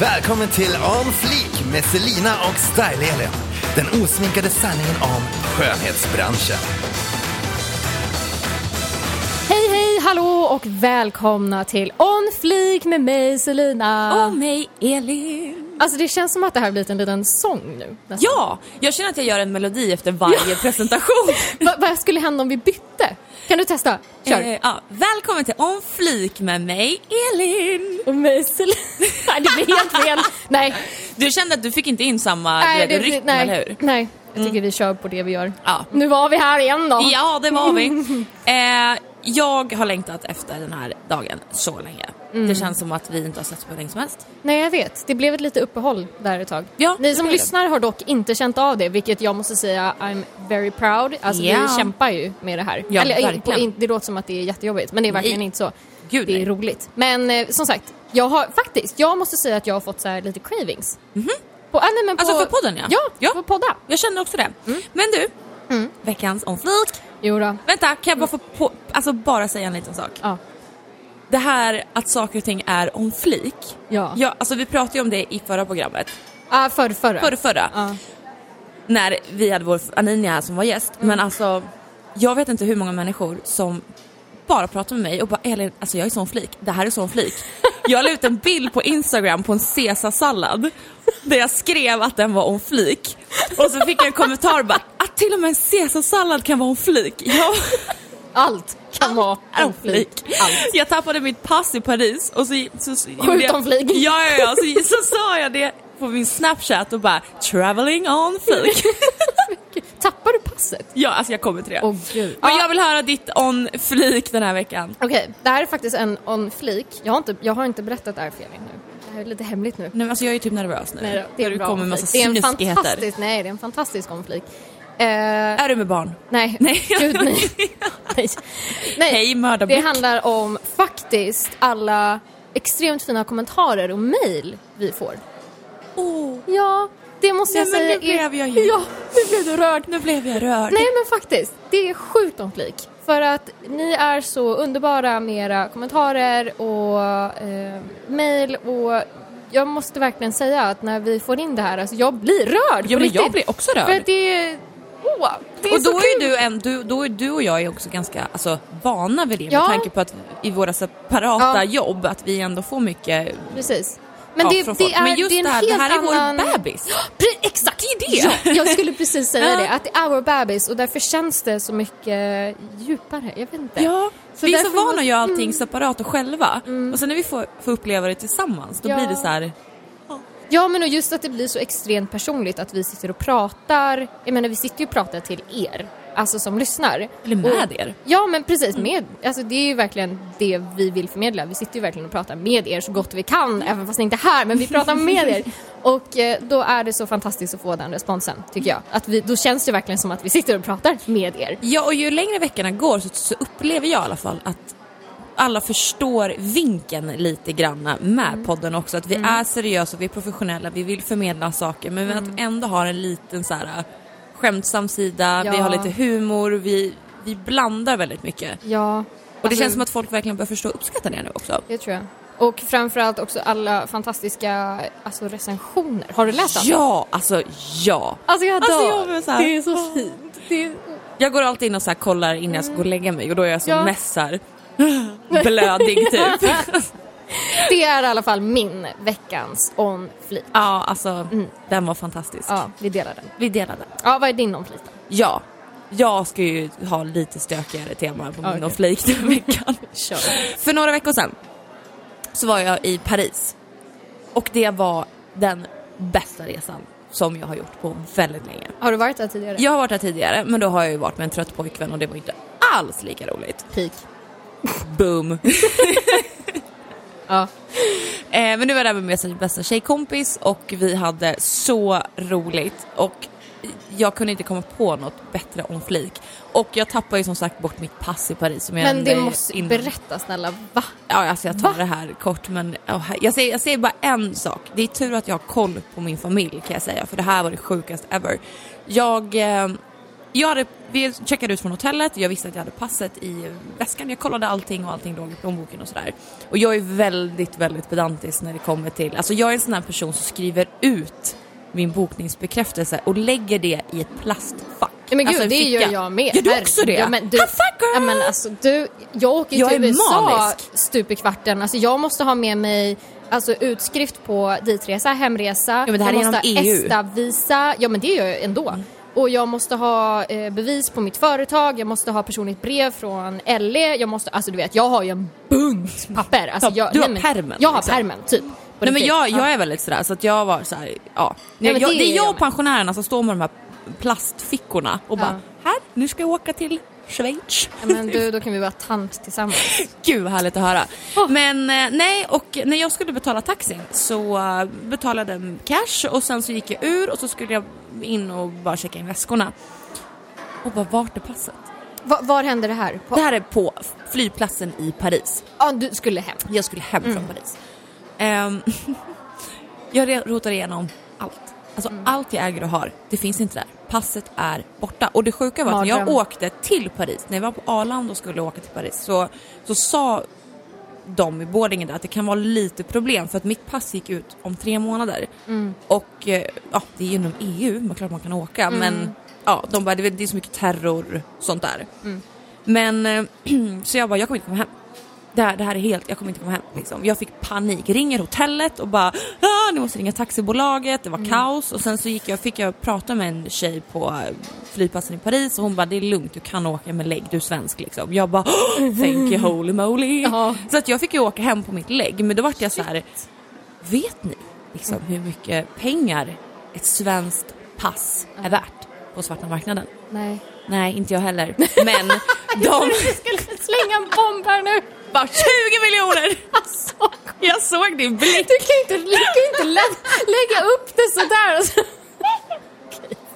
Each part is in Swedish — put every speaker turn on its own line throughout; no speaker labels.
Välkommen till On Fleek med Selina och Style-Elin. Den osminkade sanningen om skönhetsbranschen.
Hej hej hallå och välkomna till On Fleek med mig Selina.
Och mig Elin.
Alltså det känns som att det här blivit en liten sång nu. nästan.
Ja, jag känner att jag gör en melodi efter varje presentation.
Va, vad skulle hända om vi bytte? Kan du testa? Kör.
Eh, ja, välkommen till On Flik med mig Elin.
Och mig Selina. Nej det blir helt fel. Nej.
Du kände att du fick inte in samma
Nej,
du vet, rytm,
nej,
eller hur?
nej. Jag tycker vi kör på det vi gör.
Ja.
Nu var vi här igen då.
Ja, det var vi. Eh, jag har längtat efter den här dagen så länge.
Mm.
Det känns som att vi inte har setts på hur länge som helst.
Nej jag vet, det blev ett lite uppehåll där ett tag.
Ja,
Ni som lyssnar har dock inte känt av det, vilket jag måste säga I'm very proud. Alltså
Ja.
vi kämpar ju med det här.
Ja,
Eller, på, in, det låter som att det är jättejobbigt, men det är verkligen
Nej.
inte så.
Gud,
det är
nej.
roligt. Men eh, som sagt, jag har faktiskt, jag måste säga att jag har fått så här lite cravings. På, ah, nej, men på,
Alltså för podden ja.
Ja,
ja.
på podda.
Jag känner också det.
Mm.
Men du, veckans On Flik.
Jo då.
Vänta, kan jag bara få på, alltså bara säga en liten sak?
Ja.
Det här att saker och ting är on flik.
Ja.
Ja, alltså vi pratade ju om det i förra programmet.
Ah, förr, förra.
Förra, förra.
Ja.
När vi hade vår Aninia här som var gäst.
Mm.
Men alltså, jag vet inte hur många människor som bara pratar med mig och bara Elin, alltså jag är sån flik. Det här är sån flik. Jag la ut en bild på Instagram på en caesarsallad där jag skrev att den var on flik. Och så fick jag en kommentar bara att till och med en caesarsallad kan vara on flik. Ja.
Allt kan vara en flik. Allt.
Jag tappade mitt pass i Paris och så... så, så jag-
om flik.
Ja, ja, ja. Så, så sa jag det på min snapchat och bara traveling on flik.
Tappar du passet?
ja, alltså jag kommer till det.
Åh gud.
Men
Ja.
jag vill höra ditt on flik den här veckan.
Okej, det här är faktiskt en on flik. Jag har inte, jag har inte berättat det här för Elin nu. Det här är lite hemligt nu.
Nej, men alltså jag är typ nervös nu.
Nej det är bra
kommer
on
massa.
Det är en fantastisk, nej det är en fantastisk on flik. Eh,
Är du med barn?
nej,
Nej.
gud nej. nej. nej.
Hej
Det
mördarblick.
handlar om faktiskt alla extremt fina kommentarer och mejl vi får.
Oh,
Ja, det måste jag
Nej, men
säga.
nu blev jag ju-
Ja, nu blev du rörd.
nu blev jag rörd.
Nej men faktiskt, det är sjukt om flik. För att ni är så underbara med era kommentarer och eh, mejl och jag måste verkligen säga att när vi får in det här, alltså jag blir rörd
Ja, men jag blir också rörd.
För att det är
och då är, du en, du, då är du och jag är också ganska alltså, vana vid det
Ja.
med tanke på att i våra separata
Ja.
jobb att vi ändå får mycket
Precis. Men, det, det är,
Men just
det är en
det här, det
helt
här är vår
annan...
bebis.
Pre- exakt!
Det är det.
Ja, jag skulle precis säga det, att det är vår bebis och därför känns det så mycket djupare. Jag vet inte.
Ja,
Så
vi är så vana att göra allting separat och själva. Och sen när vi får, får uppleva det tillsammans, då
Ja.
blir det så här.
Ja men och just att det blir så extremt personligt att vi sitter och pratar, jag menar vi sitter ju och pratar till er, alltså som lyssnar.
Eller med
och,
er.
Ja men precis, med, alltså det är ju verkligen det vi vill förmedla. Vi sitter ju verkligen och pratar med er så gott vi kan, även fast ni inte är här, men vi pratar med er. Och eh, då är det så fantastiskt att få den responsen, tycker jag. Att vi, då känns det verkligen som att vi sitter och pratar med er.
Ja, och ju längre veckorna går så, så upplever jag i alla fall att alla förstår vinkeln lite grann med
Mm.
podden också. Att vi är seriösa, vi är professionella, vi vill förmedla saker men
Mm.
att ändå har en liten så här skämtsam sida,
Ja.
vi har lite humor, vi, vi blandar väldigt mycket.
Ja.
Och det
Alltså-
känns som att folk verkligen börjar förstå och uppskatta det nu också.
Det tror jag. Och framförallt också alla fantastiska alltså, recensioner. Har du läst dem?
Ja, alltså ja.
Alltså jag
Alltså,
dör.
jag så här-
Det är så fint. Det är...
Jag går alltid in och så här kollar innan jag ska gå och lägga mig och då är jag som
Ja.
så här blödig typ.
Det är i alla fall min veckans on fleek.
ja, alltså den var fantastisk.
Ja, vi delar den.
Vi delade.
Ja, vad är din on fleek då?
Ja, jag ska ju ha lite stökigare tema på min okay. flake den veckan.
Kör.
För några veckor sedan så var jag i Paris och det var den bästa resan som jag har gjort på väldigt länge.
Har du varit där tidigare?
Jag har varit där tidigare men då har jag ju varit med en trött pojkvän och det var inte alls lika roligt.
Peak.
Boom!
Ja.
Eh, men nu var jag där med min bästa tjejkompis och vi hade så roligt och jag kunde inte komma på något bättre om flik. Och jag tappade ju som sagt bort mitt pass i Paris som jag
Men det måste
innan.
berätta snälla, va?
Ja, alltså jag tar
Va?
det här kort men oh, jag, säger, jag säger bara en sak. Det är tur att jag har koll på min familj kan jag säga för det här var det sjukaste ever. Jag, eh, jag hade, vi checkade ut från hotellet, jag visste att jag hade passet i väskan, jag kollade allting och allting låg i plånboken och sådär. Och jag är väldigt, väldigt pedantisk när det kommer till, alltså jag är en sån här person som skriver ut min bokningsbekräftelse och lägger det i ett plastfack.
Ja, men gud,
Alltså
det
ficka.
gör jag med.
Gör du också det?
Ja, men du, ja, men alltså, du, jag åker
Jag
till USA
manisk.
stup i kvarten. Alltså, jag måste ha med mig alltså, utskrift på ditresa, hemresa.
men det här
jag måste ha
EU.
ESTA-visa. Ja men det gör jag ändå. Och jag måste ha eh, bevis på mitt företag, jag måste ha personligt brev från LE, jag måste, alltså du vet, jag har ju en bunt papper. Alltså,
Ja,
jag,
du har
nej, men-
pärmen,
Jag har
liksom.
pärmen, typ.
Nej men jag,
Ja.
jag är väldigt sådär så att jag var så här, ja.
men
jag,
det är
jag och pensionärerna som står med de här plastfickorna och bara här, nu ska jag åka till Schweiz.
Men du, då kan vi vara tant tillsammans.
Gud vad härligt att höra. Men eh, nej, och när jag skulle betala taxin så eh, betalade jag cash och sen så gick jag ur och så skulle jag in och bara checka in väskorna. Och bara, vart är passet?
Va, var hände det här? På,
Det här är på flygplatsen i Paris.
ja, du skulle hem.
Jag skulle hem
Mm.
från Paris. Ehm, jag rotar igenom. Alltså
Mm.
allt jag äger och har, det finns inte där. Passet är borta. Och det sjuka var att när jag åkte till Paris, när jag var på Arlanda och skulle åka till Paris så, så sa de i boardingen där att det kan vara lite problem för att mitt pass gick ut om tre månader.
Mm.
Och eh, ja, det är ju inom EU, men klart man kan åka
Mm.
men ja, de bara det är- det är så mycket terror och sånt där.
Mm.
Men eh, så jag bara, jag kommer inte komma hem. Det här, det här är helt, jag kommer inte komma hem. Liksom. Jag fick panik, ringer hotellet och bara ah, ni måste ringa taxibolaget, det var
Mm.
kaos. Och sen så gick jag, fick jag prata med en tjej på eh, flygplatsen i Paris och hon bara det är lugnt, du kan åka med lägg, du är svensk liksom. Jag bara "Oh, thank you holy moly.
Ja.
Så att jag fick ju åka hem på mitt lägg men då vart jag så här. vet ni liksom hur mycket pengar ett svenskt pass är värt på svarta marknaden?
Nej.
Nej, inte jag heller. Men de...
Jag skulle slänga en bomb här nu.
Bara 20 miljoner!
Alltså,
Jag såg din blick.
du kan inte, du kan inte lä- lägga upp det sådär.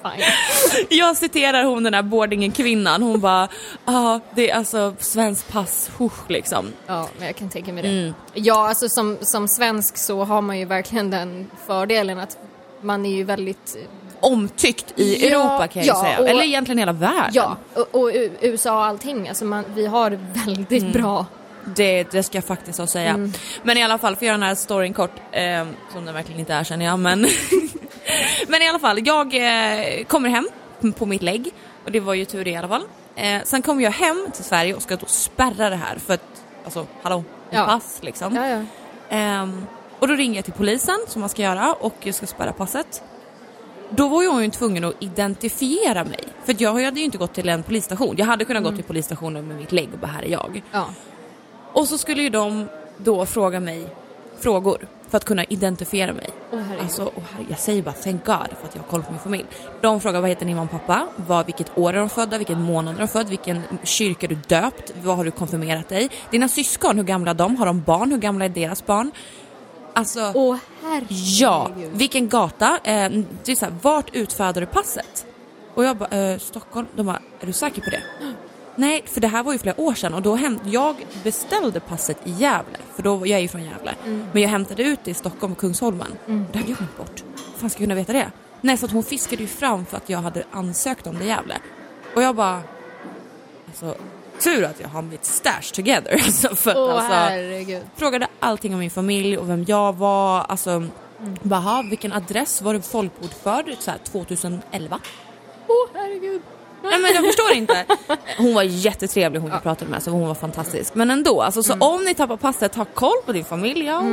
Alltså.
Jag citerar hon den här boardingen-kvinnan. Hon bara, ja det är alltså svenskt pass, husch liksom.
Ja, men jag kan tänka mig det.
Mm.
Ja, alltså som, som svensk så har man ju verkligen den fördelen att man är ju väldigt
Omtyckt i
Ja,
Europa kan jag
ja,
säga.
och-
Eller egentligen hela världen.
Ja, och, och USA och allting. Alltså man, vi har väldigt
Mm.
bra.
Det, det ska jag faktiskt ha säga.
Mm.
Men i alla fall, för att göra den här storyn kort, eh, som den verkligen inte är känner jag, men... men i alla fall, jag eh, kommer hem på mitt lägg och det var ju tur i alla fall. Eh, sen kommer jag hem till Sverige och ska då spärra det här för att, alltså hallå,
Ja.
pass liksom.
Ja, ja.
Ehm, och då ringer jag till polisen som man ska göra och jag ska spärra passet. Då var jag ju tvungen att identifiera mig. För jag hade ju inte gått till en polisstation. Jag hade kunnat gå till polisstationen med mitt lägg och bara här är jag.
ja.
Och så skulle ju de då fråga mig frågor för att kunna identifiera mig.
Herregud.
Alltså, herre- jag säger bara thank God för att jag har koll på min familj. De frågar vad heter din mamma och pappa? Vad, vilket år är de födda? Vilken månad är de födda? Vilken kyrka är du döpt? Vad har du konfirmerat dig? Dina syskon, hur gamla är de? Har de barn? Hur gamla är deras barn? Alltså,
Åh herregud.
ja, vilken gata? Eh, det är så här, vart utfärdar du passet? Och jag bara, eh, Stockholm. De bara, är du säker på det? Nej, för det här var ju flera år sedan och då häm- jag beställde passet i Gävle, för då, jag är ju från Gävle. Men jag hämtade ut det i Stockholm och Kungsholmen. Det hade jag glömt bort. Hur fan ska jag kunna veta det? Nej, så att hon fiskade ju fram för att jag hade ansökt om det i Gävle. Och jag bara, alltså tur att jag har mitt stash together. Alltså, för
Åh
alltså,
herregud.
frågade allting om min familj och vem jag var. Alltså, bara, "Ha, vilken adress var du folkbokförd så här, 2011?
Åh herregud.
Nej men jag förstår inte. Hon var jättetrevlig hon jag pratade med så hon var fantastisk. Men ändå, alltså, så om ni tappar passet, ha koll på din familj. Ja.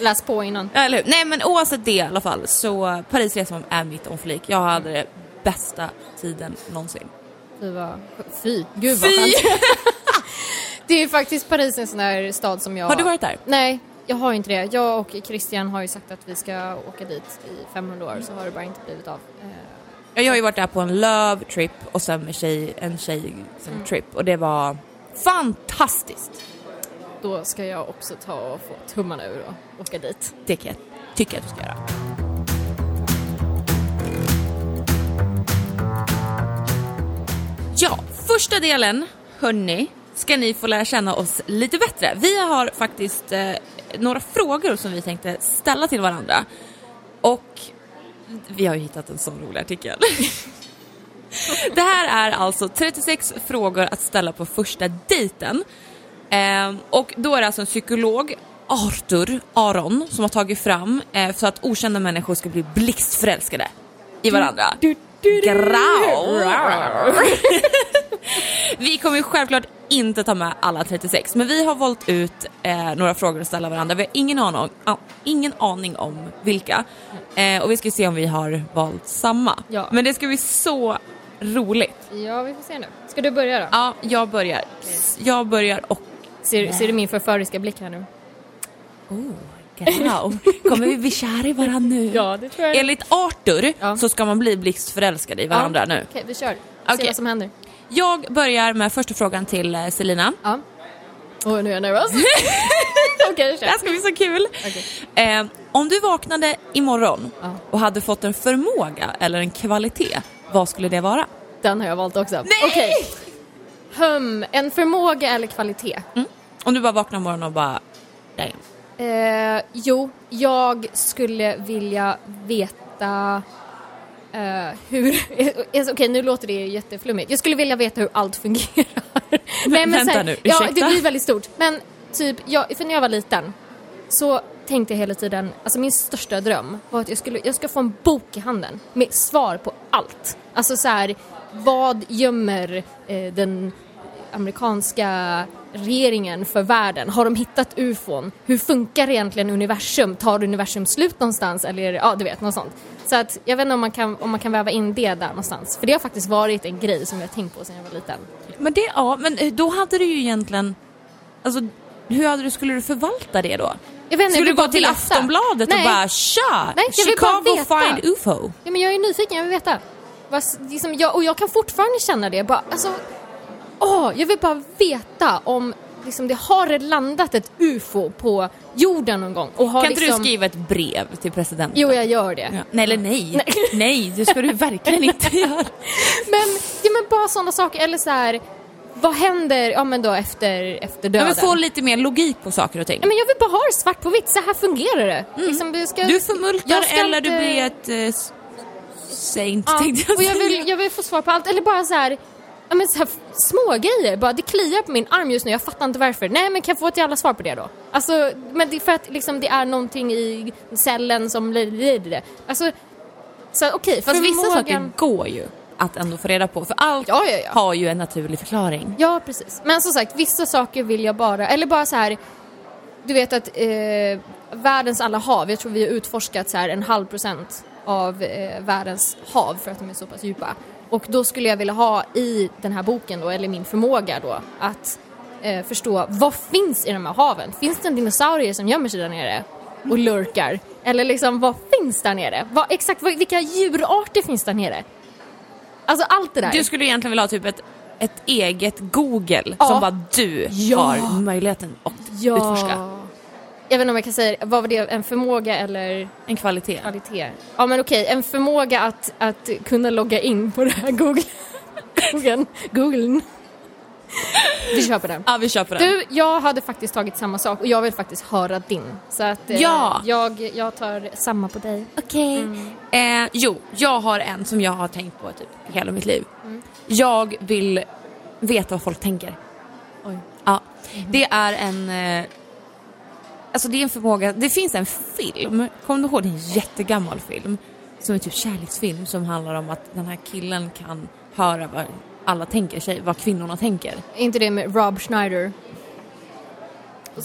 Läs på innan.
Eller hur? Nej men oavsett det i alla fall så Parisresan är mitt om flik. Jag hade det bästa tiden någonsin.
Fy vad... Fy. Gud vad
Fy!
Det är ju faktiskt Paris en sån där stad som jag...
Har du varit där?
Nej, jag har inte det. Jag och Christian har ju sagt att vi ska åka dit i 500 år så har det bara inte blivit av.
Ja, Jag har ju varit där på en love trip och sen med tjej, en tjej som trip och det var fantastiskt.
Då ska jag också ta och få tummarna ur och åka dit.
Det kan jag, tycker jag att du ska göra. Ja, första delen, hörni, ska ni få lära känna oss lite bättre. Vi har faktiskt eh, några frågor som vi tänkte ställa till varandra. Och vi har ju hittat en sån rolig artikel. Det här är alltså 36 frågor att ställa på första dejten. Eh, och då är det alltså en psykolog, Arthur Aron, som har tagit fram eh, för att okända människor ska bli blixtförälskade i varandra. Grau. vi kommer självklart inte ta med alla 36 men vi har valt ut eh, några frågor att ställa varandra. Vi har ingen aning, ah, ingen aning om vilka eh, och vi ska se om vi har valt samma.
Ja.
Men det ska bli så roligt.
Ja, vi får se nu. Ska du börja då?
Ja, jag börjar. Jag börjar och...
Ser, ser du min förföriska blick här nu?
Oh, grau. Kommer vi bli kära i varandra nu?
Ja, det tror jag.
Enligt Arthur
Ja.
så ska man bli blixtförälskade i varandra nu.
Okej, vi kör. Se
Okej.
vad som händer.
Jag börjar med första frågan till eh, Selina.
Ja. Åh, nu är jag nervös. Okej,
Det här ska bli så kul.
Okej.
Eh, om du vaknade imorgon
Ja.
och hade fått en förmåga eller en kvalitet, vad skulle det vara?
Den har jag valt också.
Nej!
Okej. Hum, en förmåga eller kvalitet?
Om du bara vaknar imorgon och bara... Damn.
Eh, jo, jag skulle vilja veta eh, hur... eh, Okej, nu låter det jätteflummigt. Jag skulle vilja veta hur allt fungerar. Nej,
vänta
så här-
nu,
Ja,
ursäkta?
det blir väldigt stort. Men typ, jag, för när jag var liten så tänkte jag hela tiden, alltså min största dröm var att jag skulle, jag ska få en bok i handen med svar på allt. Alltså så här, vad gömmer eh, den amerikanska regeringen för världen? Har de hittat ufon? Hur funkar egentligen universum? Tar universum slut någonstans? Eller ja du vet, något sånt. Så att jag vet inte om man, kan, om man kan väva in det där någonstans. För det har faktiskt varit en grej som jag tänkt på sedan jag var liten.
Men det, ja, men eh, då hade du ju egentligen... Alltså, hur hade du, skulle du förvalta det då?
Jag vet inte,
Skulle
jag
du gå till
veta.
Aftonbladet
Nej.
och bara tja!
Nej, jag vill bara
Chicago
veta.
find UFO.
Ja, men jag är nyfiken, jag vill veta. Liksom, jag, och jag kan fortfarande känna det. Bara, alltså, åh, jag vill bara veta om liksom, det har landat ett ufo på jorden någon gång. Och har
Kan inte
liksom...
du skriva ett brev till presidenten?
Jo, jag gör det.
Ja. Nej, eller nej. nej. det ska du verkligen inte göra.
Men, ja, men bara sådana saker. Eller så här, vad händer ja, men då efter, efter
Jag
döden?
vill få lite mer logik på saker och ting.
ja, men jag vill bara ha det svart på vitt. Så här fungerar det. Liksom, vi ska,
Mm. Du förmultar
jag
eller du
inte-
blir ett eh, saint
Ja,
tänkte
och jag
säga.
vill, jag vill få svar på allt. Eller bara så här, ja, men så här små grejer. Bara, det kliar på min arm just nu, jag fattar inte varför. Nej, men kan jag få ett jävla svar på det då? Alltså, men det är för att liksom, det är någonting i cellen som... Alltså, så okej,
Fast vissa
förmågan-
saker går ju att ändå få reda på. För allt
Ja, ja, ja.
har ju en naturlig förklaring.
Ja, precis. Men som sagt, vissa saker vill jag bara, eller bara så här, du vet att eh, världens alla hav, jag tror vi har utforskat så här en halv procent av eh, världens hav för att de är så pass djupa. Och då skulle jag vilja ha i den här boken då, eller min förmåga då, att eh, förstå vad finns i de här haven? Finns det en dinosaurie som gömmer sig där nere och lurkar? Eller liksom, vad finns där nere? Vad, exakt, vad, vilka djurarter finns där nere? Alltså allt det där.
Du skulle egentligen vilja ha typ ett, ett eget Google
Ja.
som bara du
Ja.
har möjligheten att utforska.
Jag vet inte om jag kan säga vad var det, en förmåga eller
En kvalitet.
kvalitet? Ja men okej, en förmåga att, att kunna logga in på det här Google. Google. Google. Vi på den.
Ja, vi på den.
Du, jag hade faktiskt tagit samma sak och jag vill faktiskt höra din. Så att eh,
Ja.
jag, jag tar samma på dig.
Okej. Eh, jo, jag har en som jag har tänkt på typ hela mitt liv. Jag vill veta vad folk tänker.
Oj.
Ja. Det är en... Eh, alltså det är en förmåga. Det finns en film, kommer du ihåg? Det är en jättegammal film. Som är typ kärleksfilm som handlar om att den här killen kan höra vad alla tänker sig, vad kvinnorna tänker.
Är inte det med Rob Schneider?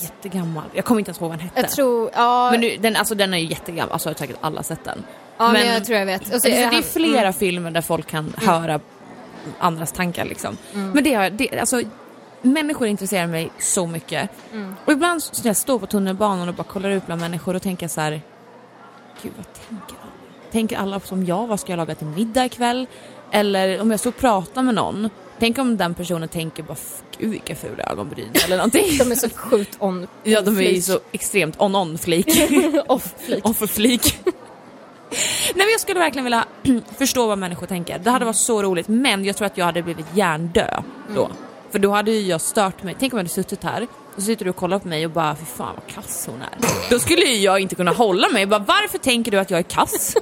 Jättegammal. Jag kommer inte ens ihåg vad den hette.
Jag tror, ja,
Men nu, den, alltså, den är ju jättegammal, alltså har säkert alla sett den.
ja men, jag tror jag vet. Så
Alltså, det är flera
mm.
filmer där folk kan höra andras tankar liksom. Men det det, alltså, människor intresserar mig så mycket. Och ibland så när jag står på tunnelbanan och bara kollar ut bland människor och tänker så här, gud vad tänker alla? Tänker alla som jag, vad ska jag laga till middag ikväll? Eller om jag står och pratar med någon, tänk om den personen tänker bara, gud vilka fula ögonbryn eller någonting.
De är så sjukt on
ja, de är ju så extremt
off flik.
Om för flik. Nej men jag skulle verkligen vilja förstå vad människor tänker. Det hade varit så roligt men jag tror att jag hade blivit hjärndö då. För då hade ju jag stört mig. Tänk om jag hade suttit här och så sitter du och kollar på mig och bara fy fan vad kass hon är. Då skulle ju jag inte kunna hålla mig. Bara, Varför tänker du att jag är kass?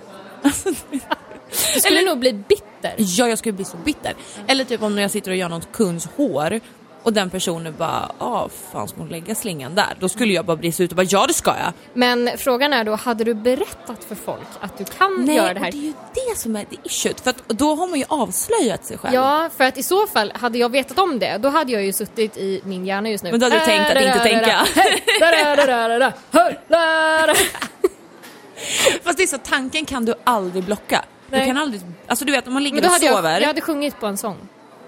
Du skulle
Eller-
nog bli bitter.
Ja, jag skulle bli så bitter. Eller typ om när jag sitter och gör någon kunds hår och den personen bara, ah fan ska hon lägga slingan där? Då skulle jag bara brista ut och bara, ja det ska jag.
Men frågan är då, hade du berättat för folk att du kan göra det här?
och det är ju det som är det issuet. För att då har man ju avslöjat sig själv.
Ja, för att i så fall, hade jag vetat om det, då hade jag ju suttit i min hjärna just nu.
Men då hade du tänkt att inte tänka. Fast det är så, tanken kan du aldrig blocka. Du
Nej.
kan aldrig, alltså du vet om man ligger och sover.
jag, jag hade sjungit på en sång.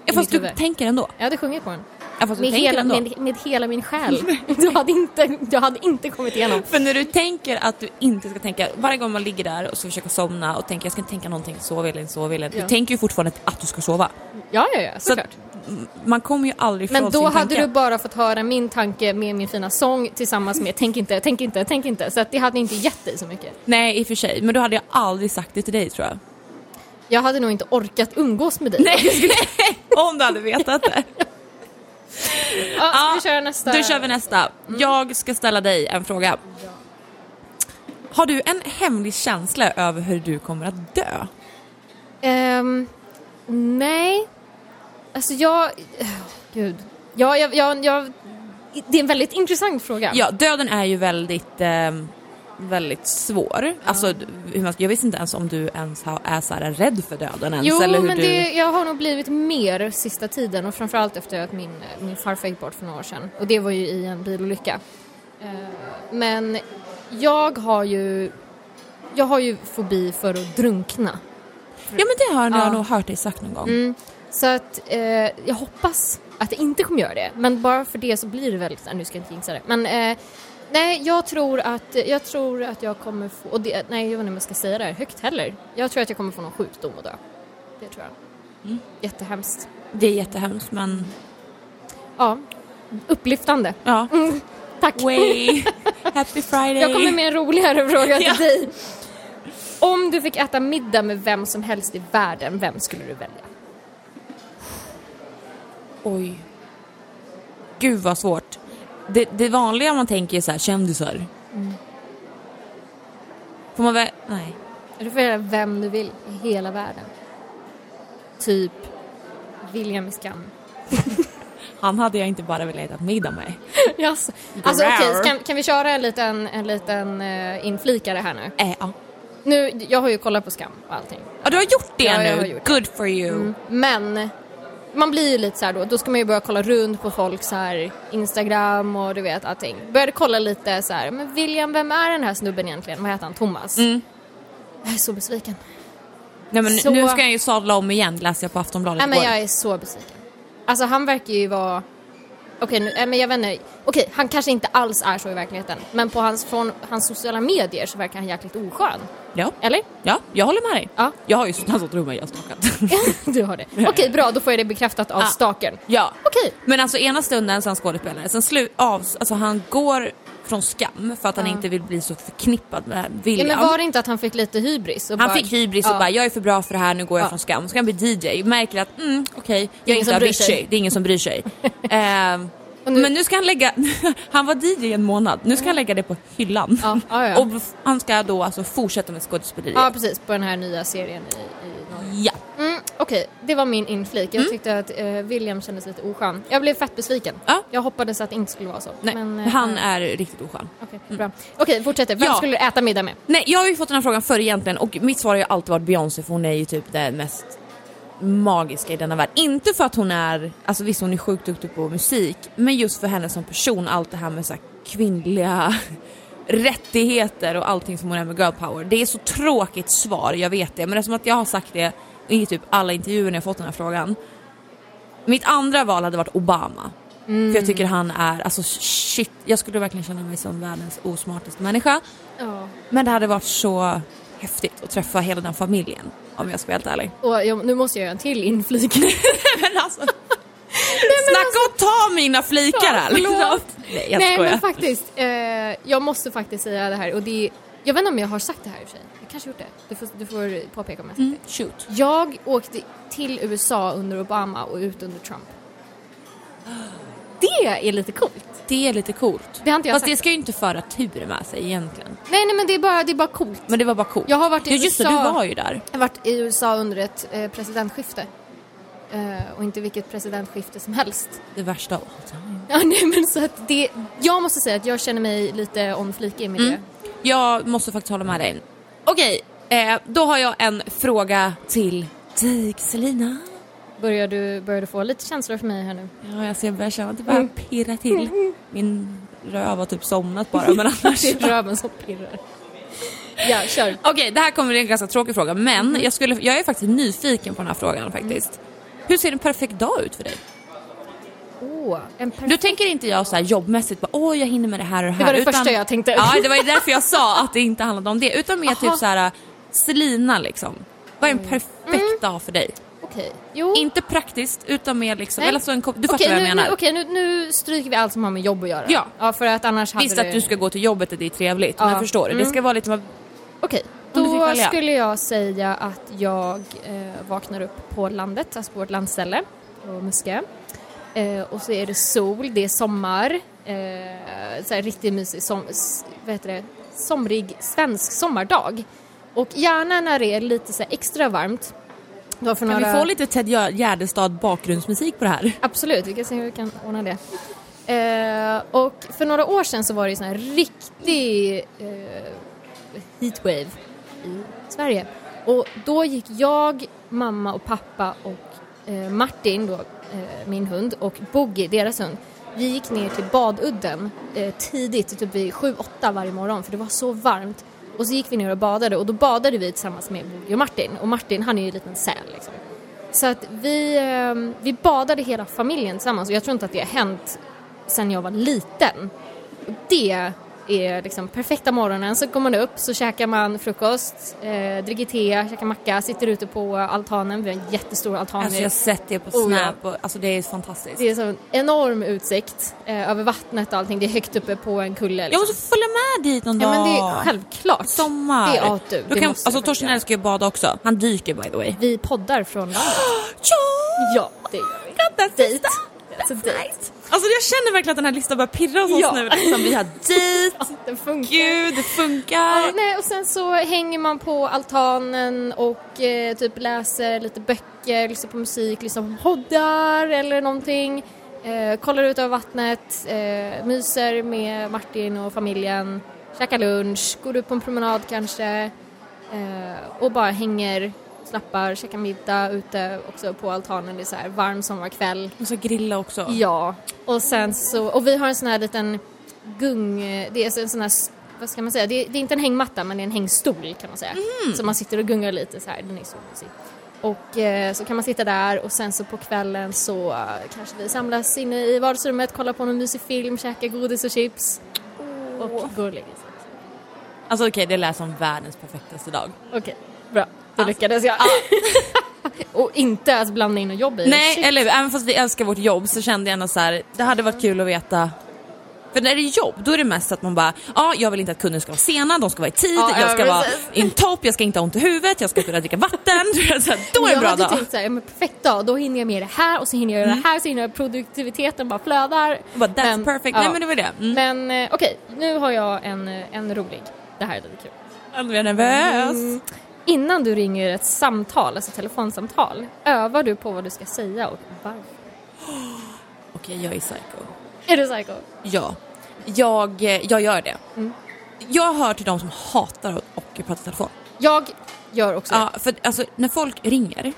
ja, fast du tänker ändå.
Jag hade sjungit på den.
Ja, du
Med hela, med, med hela min själ. Du hade inte, jag hade inte kommit igenom.
För när du tänker att du inte ska tänka, varje gång man ligger där och ska försöka somna och tänker jag ska inte tänka någonting, sov Elin, sov Elin.
Ja.
Du tänker ju fortfarande att du ska sova.
Ja, ja, ja,
Så
såklart.
m- man kommer ju aldrig ifrån
Men då
sin
hade
tanke.
du bara fått höra min tanke med min fina sång tillsammans med tänk inte, tänk inte, tänk inte. Så att det hade inte gett dig så mycket.
Nej, i och för sig. Men då hade jag aldrig sagt det till dig tror jag.
Jag hade nog inte orkat umgås med dig.
Nej, om du hade vetat det.
Ja, ska vi köra nästa?
Då kör vi nästa. Jag ska ställa dig en fråga. Har du en hemlig känsla över hur du kommer att dö?
Ehm, nej. Alltså jag... oh, gud. Ja, jag, jag, jag... Det är en väldigt intressant fråga.
Ja, döden är ju väldigt, ehm, väldigt svår. Alltså, jag visste inte ens om du ens är så här rädd för döden ens.
Jo,
eller hur
men
du...
det, jag har nog blivit mer sista tiden och framförallt efter att min, min farfar gick bort för några år sedan. Och det var ju i en bilolycka. Eh, men jag har ju... Jag har ju fobi för att drunkna.
Ja men det har
Ja.
jag nog hört dig sagt någon gång.
Mm. Så att eh, jag hoppas att det inte kommer göra det. Men bara för det så blir det väldigt... Nu ska jag inte jinxa det. Men eh, nej, jag tror att jag tror att jag kommer få... Och det, nej, jag vet inte om jag ska säga det här högt heller. Jag tror att jag kommer få någon sjukdom och dö. Det tror jag.
Mm.
Jättehemskt.
Det är jättehemskt men
Ja, upplyftande.
ja.
Tack.
Way. Happy Friday.
Jag kommer med en roligare fråga till
Ja.
dig. Om du fick äta middag med vem som helst i världen, vem skulle du välja?
Oj. Gud vad svårt. Det, det vanliga man tänker är så här, kändisar.
Mm.
Får man väl... Nej.
Du får välja vem du vill i hela världen. Typ William Skam.
Han hade jag inte bara velat äta middag med.
Yes. Alltså okej,
Grrr.
kan, kan vi köra en liten, en liten uh, inflikare här nu?
Äh, ja.
nu? Jag har ju kollat på Skam och allting.
ja, du har gjort det
Ja,
nu.
gjort det.
Good for you.
Mm. Men man blir ju lite så här då, då ska man ju börja kolla runt på folk så här Instagram och du vet allting. Började kolla lite så här, men William, vem är den här snubben egentligen? Vad heter han? Thomas?
Mm.
Jag är så besviken.
Nej, men
Så-
Nu ska jag ju sadla om igen, läste jag på Aftonbladet
Nej men jag är så besviken. Alltså han verkar ju vara... Okej, nu, nej, men jag vet inte. Okej, han kanske inte alls är så i verkligheten. Men på hans, från hans sociala medier så verkar han jäkligt oskön.
Ja.
Eller?
ja, jag håller med dig.
Ja,
Jag har ju tror mig jag har stalkat.
du har det. Okej, bra. Då får jag det bekräftat av
Ah.
stalkern.
ja.
Okej.
Men alltså ena stunden så är han skådespelare, sen slut, av, alltså han går från skam för att han
Ja.
inte vill bli så förknippad med
Ja,
William.
men var det inte att han fick lite hybris? Och
han
bara-
fick hybris
Ja.
och bara jag är för bra för det här, nu går jag
Ja.
från skam. Så ska han bli DJ, märker att mm, okej, jag är inte Avicii,
sig.
det är ingen som bryr sig.
Och nu-
Men nu ska han lägga, han var DJ en månad, nu ska han lägga det på hyllan.
Ja, ja, ja.
Och han ska då alltså fortsätta med skådespeleriet.
Ja, precis. På den här nya serien i, i.
Ja.
Mm, Okej, det var min inflik. Jag tyckte att eh, William kändes lite oskön. Jag blev fett besviken.
Ja.
Jag hoppades att det inte skulle vara så.
Nej,
Men, eh,
han är riktigt oskön.
Okej, bra. Okej, fortsätter. Vem
Ja.
skulle du äta middag med?
Nej, jag har ju fått den här frågan förr egentligen och mitt svar har ju alltid varit Beyoncé för hon är ju typ det mest magiska i denna värld. Inte för att hon är, alltså visst hon är sjukt duktig på musik, men just för henne som person, allt det här med så här kvinnliga rättigheter och allting som hon är med girl power. Det är så tråkigt svar, jag vet det, men eftersom att jag har sagt det i typ alla intervjuer när jag fått den här frågan. Mitt andra val hade varit Obama. För jag tycker han är, alltså shit, jag skulle verkligen känna mig som världens osmartaste människa.
Ja.
Men det hade varit så häftigt att träffa hela den familjen om jag ska vara helt ärlig.
Och jag, nu måste jag göra en till inflik.
men alltså, snacka och ta mina flikar här
Ja,
liksom. Nej jag
Nej
skojar.
men faktiskt, eh, jag måste faktiskt säga det här och det är, jag vet inte om jag har sagt det här i och för sig. Jag kanske gjort det. Du får, du får påpeka om jag sagt
Mm, shoot.
det. Jag åkte till USA under Obama och ut under Trump. det är lite coolt.
Det är lite coolt.
Det har inte
Fast
sagt.
det ska ju inte föra tur med sig egentligen.
Nej, nej men det är bara, det är bara coolt.
Men det var bara coolt.
Jag har varit i
ja, just det,
USA.
du var ju där.
Jag har varit i USA under ett eh, presidentskifte. Eh, och inte vilket presidentskifte som helst.
Det värsta av all time.
Ja, nej men så att det, jag måste säga att jag känner mig lite on fleek med det.
Jag måste faktiskt hålla med dig. Okej, eh, då har jag en fråga till dig Selina.
Börjar du, börjar du få lite känslor för mig här nu?
Ja, jag ser jag börjar känna att det börjar pirra till. Min röv har typ somnat bara, men annars...
Det är röven som pirrar. Ja, kör.
Okej, det här kommer bli en ganska tråkig fråga, men jag, skulle, jag är faktiskt nyfiken på den här frågan faktiskt. Hur ser en perfekt dag ut för dig?
En perfekt...
Du tänker inte jag så här jobbmässigt bara åh jag hinner med det här och det här.
Det var det
utan,
första jag tänkte.
Ja, det var ju därför jag sa att det inte handlade om det. Utan mer
Aha.
typ så här Selina liksom. Vad är en perfekt
Mm.
dag för dig?
Okej, jo.
Inte praktiskt utan mer liksom,
Nej.
eller så en, du fattar
Okej,
vad jag
nu,
menar.
Okej, nu, nu stryker vi allt som har med jobb att göra.
Ja.
ja för att annars hade
Visst
det...
att du ska gå till jobbet och det är trevligt, men
Ja.
jag förstår det. Det
Mm.
ska vara lite,
Okej, då skulle jag säga att jag eh, vaknar upp på landet, alltså på vårt landställe, på Muskö. Eh, och så är det sol, det är sommar, eh, så här riktigt mysig, som, vad heter det, somrig svensk sommardag. Och gärna när det är lite så extra varmt. Då
kan
några...
vi få lite Ted Gärdestad bakgrundsmusik på det här?
Absolut, vi kan se hur vi kan ordna det. Eh, och för några år sedan så var det ju sån här riktig eh, heatwave i Sverige. Och då gick jag, mamma och pappa och eh, Martin, då, eh, min hund, och Boogie, deras hund, vi gick ner till badudden eh, tidigt, typ vid 7-8 varje morgon för det var så varmt. Och så gick vi ner och badade och då badade vi tillsammans med Boogie och Martin. Och Martin han är ju en liten säl liksom. Så att vi, eh, vi badade hela familjen tillsammans och jag tror inte att det har hänt sen jag var liten. Och det är liksom perfekta morgonen. Så går man upp, så käkar man frukost, eh, dricker te, käkar macka, sitter ute på altanen. Vi har en jättestor altan.
Alltså jag har sett det på
Oh, ja.
Snap och alltså det är fantastiskt.
Det är så en enorm utsikt eh, över vattnet och allting. Det är högt uppe på en kulle.
Jag
Liksom.
måste följa med dit någon
Ja
dag.
men det är självklart.
Sommar.
Det är ja, du,
Då kan, alltså Torsten älskar ju att bada också. Han dyker by the way.
Vi poddar från landet.
Ja!
Ja, det gör vi. Dejt. Alltså dejt.
Alltså jag känner verkligen att den här listan börjar pirra hos oss
Ja.
nu. Liksom, vi har dejt,
Den funkar.
gud det funkar.
Ja, nej, och sen så hänger man på altanen och eh, typ läser lite böcker, lyssnar på musik, lyssnar på poddar eller någonting. Eh, kollar ut över vattnet, eh, myser med Martin och familjen, käkar lunch, går ut på en promenad kanske eh, och bara hänger, slappar, käkar middag ute också på altanen. Det är så här varm sommarkväll.
Och så grilla också.
Ja, och sen så, och vi har en sån här liten gung, det är en sån här, vad ska man säga, det är, det är inte en hängmatta men det är en hängstol kan man säga. Så man sitter och gungar lite så här, den är så mysig. Och eh, så kan man sitta där och sen så på kvällen så eh, kanske vi samlas inne i vardagsrummet, kollar på någon mysig film, käkar godis och chips och går och lägger sig.
Alltså okej det lät som världens perfektaste dag.
Okej, bra. Då lyckades jag. och inte att blanda in och jobb i det.
Nej
Shit.
eller hur, även fast vi älskar vårt jobb så kände jag ändå så här, det hade varit kul att veta för när det är jobb, då är det mest att man bara, ja jag vill inte att kunder ska vara sena, de ska vara i tid,
Ja,
jag ska
ja,
vara
precis.
in top, jag ska inte ha ont i huvudet, jag ska kunna dricka vatten. Så här, då är det en
jag
bra
hade
dag.
tänkt såhär, ja, men perfekt dag, då hinner jag med det här och så hinner jag göra det här, så hinner jag produktiviteten bara flödar.
Jag bara, That's
Men,
perfect,
ja.
nej men det var det. Mm.
Men eh, okej, nu har jag en, eh, en rolig. Det här är lite kul.
Jag blir nervös.
Mm. Innan du ringer ett samtal, alltså telefonsamtal, övar du på vad du ska säga och varför?
Okej jag är psycho.
Är du psycho?
Ja, jag, eh, jag gör det.
Mm.
Jag hör till de som hatar att och prata i telefon.
Jag gör också
Ja, för alltså när folk ringer,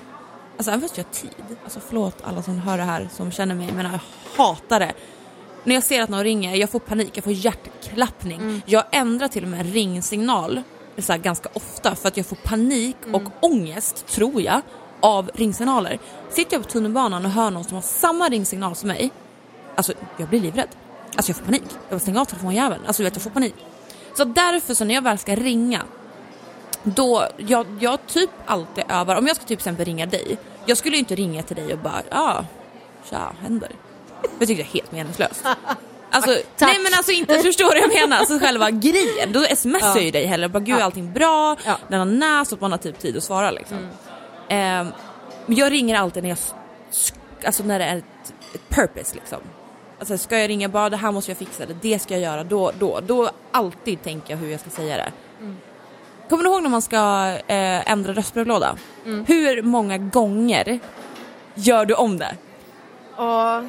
alltså även fast jag har tid, alltså förlåt alla som hör det här som känner mig men jag hatar det. När jag ser att någon ringer, jag får panik, jag får hjärtklappning.
Mm.
Jag ändrar till och med ringsignal så här, ganska ofta för att jag får panik
Mm.
och ångest, tror jag, av ringsignaler. Sitter jag på tunnelbanan och hör någon som har samma ringsignal som mig, alltså jag blir livrädd. Alltså jag får panik. Jag vill stänga av telefonjäveln. Alltså du vet, jag får panik. Så därför så när jag väl ska ringa då, jag, jag typ alltid övar, om jag ska typ exempel ringa dig, jag skulle ju inte ringa till dig och bara ja, tja, händer. Det tycker jag är helt meningslöst. Alltså, nej men alltså inte, förstår du vad jag menar? Alltså själva grejen, då smsar jag ju dig hellre bara gud är
Ja.
allting bra,
Ja.
den har näs och man har typ tid att svara liksom. Ehm, men jag ringer alltid när jag, alltså när det är ett, ett purpose liksom. Alltså ska jag ringa bara det här måste jag fixa, det, det ska jag göra, då, då, då alltid tänker jag hur jag ska säga det. Kommer du ihåg när man ska eh, ändra röstbrevlåda? Hur många gånger gör du om det?
Ja, eh,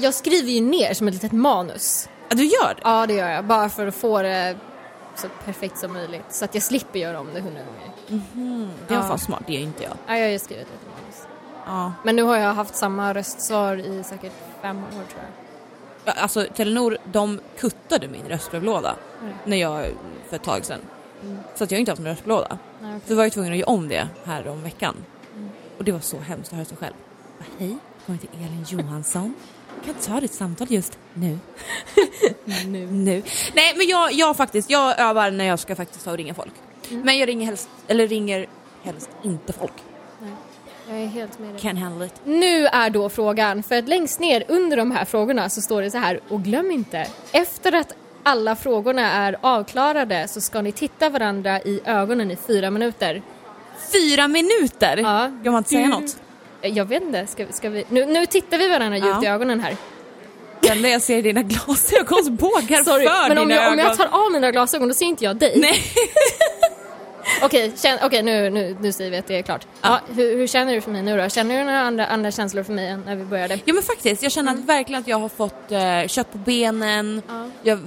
jag skriver ju ner som ett litet manus.
Ja, du gör det?
Ja, det gör jag. Bara för att få det så perfekt som möjligt. Så att jag slipper göra om det hundra gånger.
Det var
Ja.
fan smart, det gör inte jag.
Ja, jag har ju skrivit ett litet manus.
Ja.
Men nu har jag haft samma röstsvar i säkert fem år tror jag.
Ja, Alltså Telenor, de kuttade min röstbrevlåda
Mm.
när jag, för ett tag sedan. Så att jag har inte haft någon röstbrevlåda.
Nej, okej.
Så var jag tvungen att göra om det här om veckan. Och det var så hemskt att höra sig själv. Hej, kommer till Elin Johansson. Jag kan ta ditt samtal just nu.
Nu.
nu. Nej men jag, jag faktiskt, jag övar när jag ska faktiskt ta och ringa folk. Men jag ringer helst, eller ringer helst inte folk.
Nej. Jag är helt med dig.
Can't handle it.
Nu är då frågan, för att längst ner under de här frågorna så står det så här, och glöm inte, efter att alla frågorna är avklarade så ska ni titta varandra i ögonen i fyra minuter.
Fyra minuter?
Ja.
Kan man inte säga
Mm.
något?
Eh, Jag vet inte, ska, ska vi... Nu, nu tittar vi varandra djupt
Ja.
i ögonen här.
Det enda jag ser dina glasögonsbågar
Sorry,
för
men om
dina
jag, om
ögon.
jag tar av mina glasögon då ser inte jag dig.
Nej.
Okej, känn, okej nu, nu, nu säger vi att det är klart. Ja. hur, hur känner du för mig nu då? Känner du några andra, andra känslor för mig än när vi började?
Ja men faktiskt, jag känner att verkligen att jag har fått eh, kött på benen.
Ja.
Jag,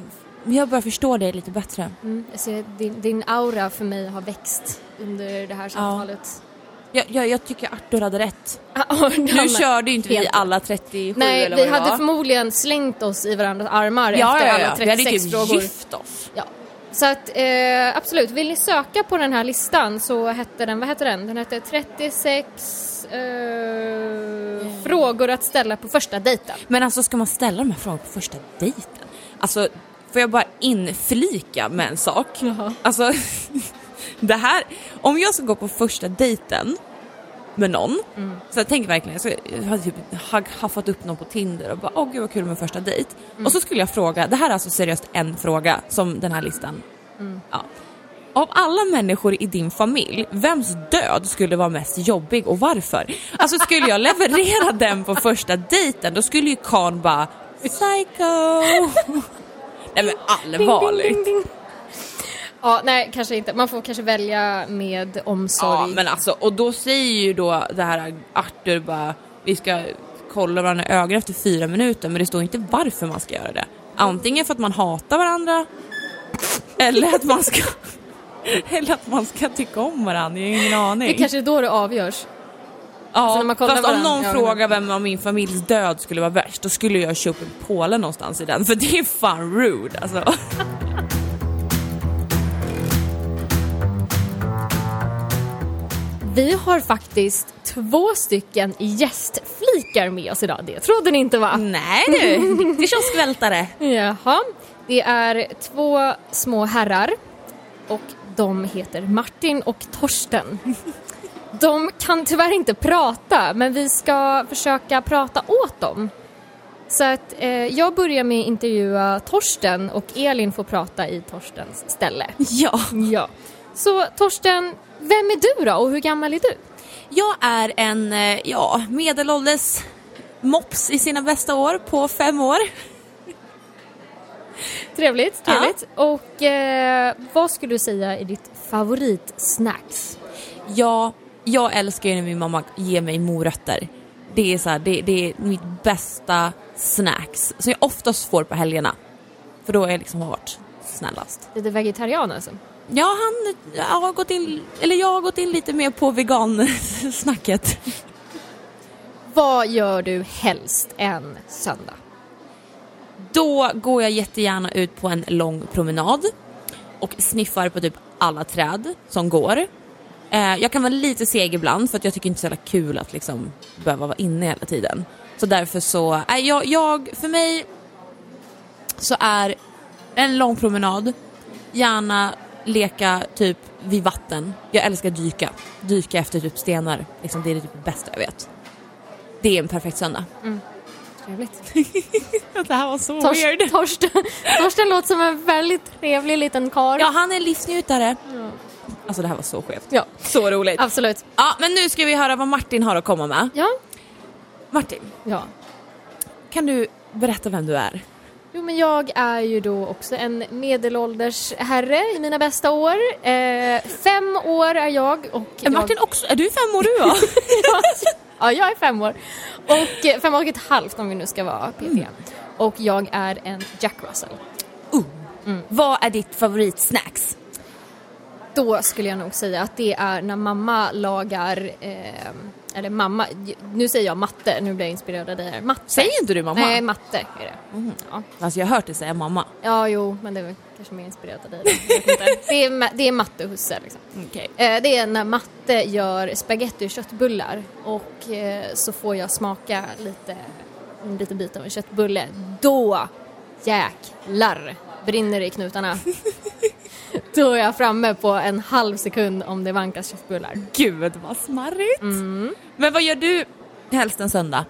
jag börjar förstå dig lite bättre.
Mm, jag ser din, din aura för mig har växt under det här samtalet.
Jag, jag, jag tycker Arthur hade rätt.
Ja.
Nu körde ju inte vi alla 37
Nej,
eller
vi
vad det
hade
var.
förmodligen slängt oss i varandras armar
ja,
efter
ja,
alla
ja. Vi hade
36
typ
frågor.
gift oss.
Ja. Så att eh, absolut, vill ni söka på den här listan så hette den, vad hette den? Den hette 36 eh, frågor att ställa på första dejten.
Men alltså ska man ställa de här frågorna på första dejten? Alltså, får jag bara inflika med en sak?
Jaha.
Alltså, det här, om jag ska gå på första dejten med någon,
Mm.
så jag tänker verkligen, jag, hade typ ha- haffat upp någon på Tinder och bara åh gud vad kul med första dejt.
Mm.
Och så skulle jag fråga, det här är alltså seriöst en fråga som den här listan,
Mm.
ja. Av alla människor i din familj, vems död skulle vara mest jobbig och varför? Alltså skulle jag leverera den på första dejten då skulle ju Karn bara psycho. Nej men allvarligt.
Ding, ding, ding. Ja, nej, kanske inte. Man får kanske välja med omsorg.
Ja men alltså och då säger ju då det här Arthur bara vi ska kolla varandra i ögonen efter fyra minuter men det står inte varför man ska göra det. Antingen för att man hatar varandra eller att man ska eller att man ska tycka om varandra, jag har ingen aning.
Det kanske är då det avgörs.
ja,
alltså
fast om
varandra
någon
i ögonen.
frågar vem av min familjs död skulle vara värst då skulle jag köpa en påle någonstans i den för det är fan rude alltså.
Vi har faktiskt två stycken gästflikar med oss idag. Det trodde ni inte va?
Nej du, riktig kioskvältare.
Jaha. Det är två små herrar och de heter Martin och Torsten. De kan tyvärr inte prata men vi ska försöka prata åt dem. Så att eh, jag börjar med att intervjua Torsten och Elin får prata i Torstens ställe.
Ja.
Ja. Så Torsten, vem är du då och hur gammal är du?
Jag är en, eh, ja, medelålders mops i sina bästa år på fem år.
Trevligt, trevligt. Och eh, vad skulle du säga är ditt favoritsnacks?
Ja, jag älskar ju när min mamma ger mig morötter. Det är, så här, det, det är mitt bästa snacks som jag oftast får på helgerna. För då är jag liksom varit snällast.
Lite vegetarian alltså?
Ja, han jag har gått in, eller jag har gått in lite mer på vegansnacket.
Vad gör du helst en söndag?
Då går jag jättegärna ut på en lång promenad och sniffar på typ alla träd som går. Eh, jag kan vara lite seg ibland för att jag tycker inte det är så kul att liksom behöva vara inne hela tiden. Så därför så, äh, jag, jag, för mig så är en lång promenad, gärna leka typ vid vatten. Jag älskar dyka. Dyka efter typ stenar. Liksom, det är det typ bästa jag vet. Det är en perfekt söndag.
Trevligt.
Det här var så
Tors- Torsten, Torsten låter som en väldigt trevlig liten karl.
Ja, han är livsnjutare. Alltså det här var så skevt.
ja,
Så roligt.
absolut.
Ja, men nu ska vi höra vad Martin har att komma med.
Ja,
Martin,
ja.
kan du berätta vem du är?
Jo men jag är ju då också en medelålders herre i mina bästa år. Eh, fem år är jag och...
Är Martin
jag...
också, är du fem år du då?
ja, jag är fem år. Och eh, fem och ett halvt om vi nu ska vara PT.
Mm.
Och jag är en Jack Russell.
uh. Vad är ditt favoritsnacks?
Då skulle jag nog säga att det är när mamma lagar, eh, eller mamma, nu säger jag matte, nu blir jag inspirerad av dig här. Matte.
Säger inte du mamma?
Nej, matte är det. Ja.
Alltså jag har hört dig säga mamma.
ja, jo, men det är väl kanske mer inspirerat av dig. Det är, det är matte husse liksom.
Okej.
Eh, Det är när matte gör spaghetti och köttbullar och eh, så får jag smaka lite, en liten bit av en köttbulle. Då jäklar brinner det i knutarna. Då är jag framme på en halv sekund om det vankas köttbullar.
Gud vad smarrigt. Men vad gör du helst en söndag?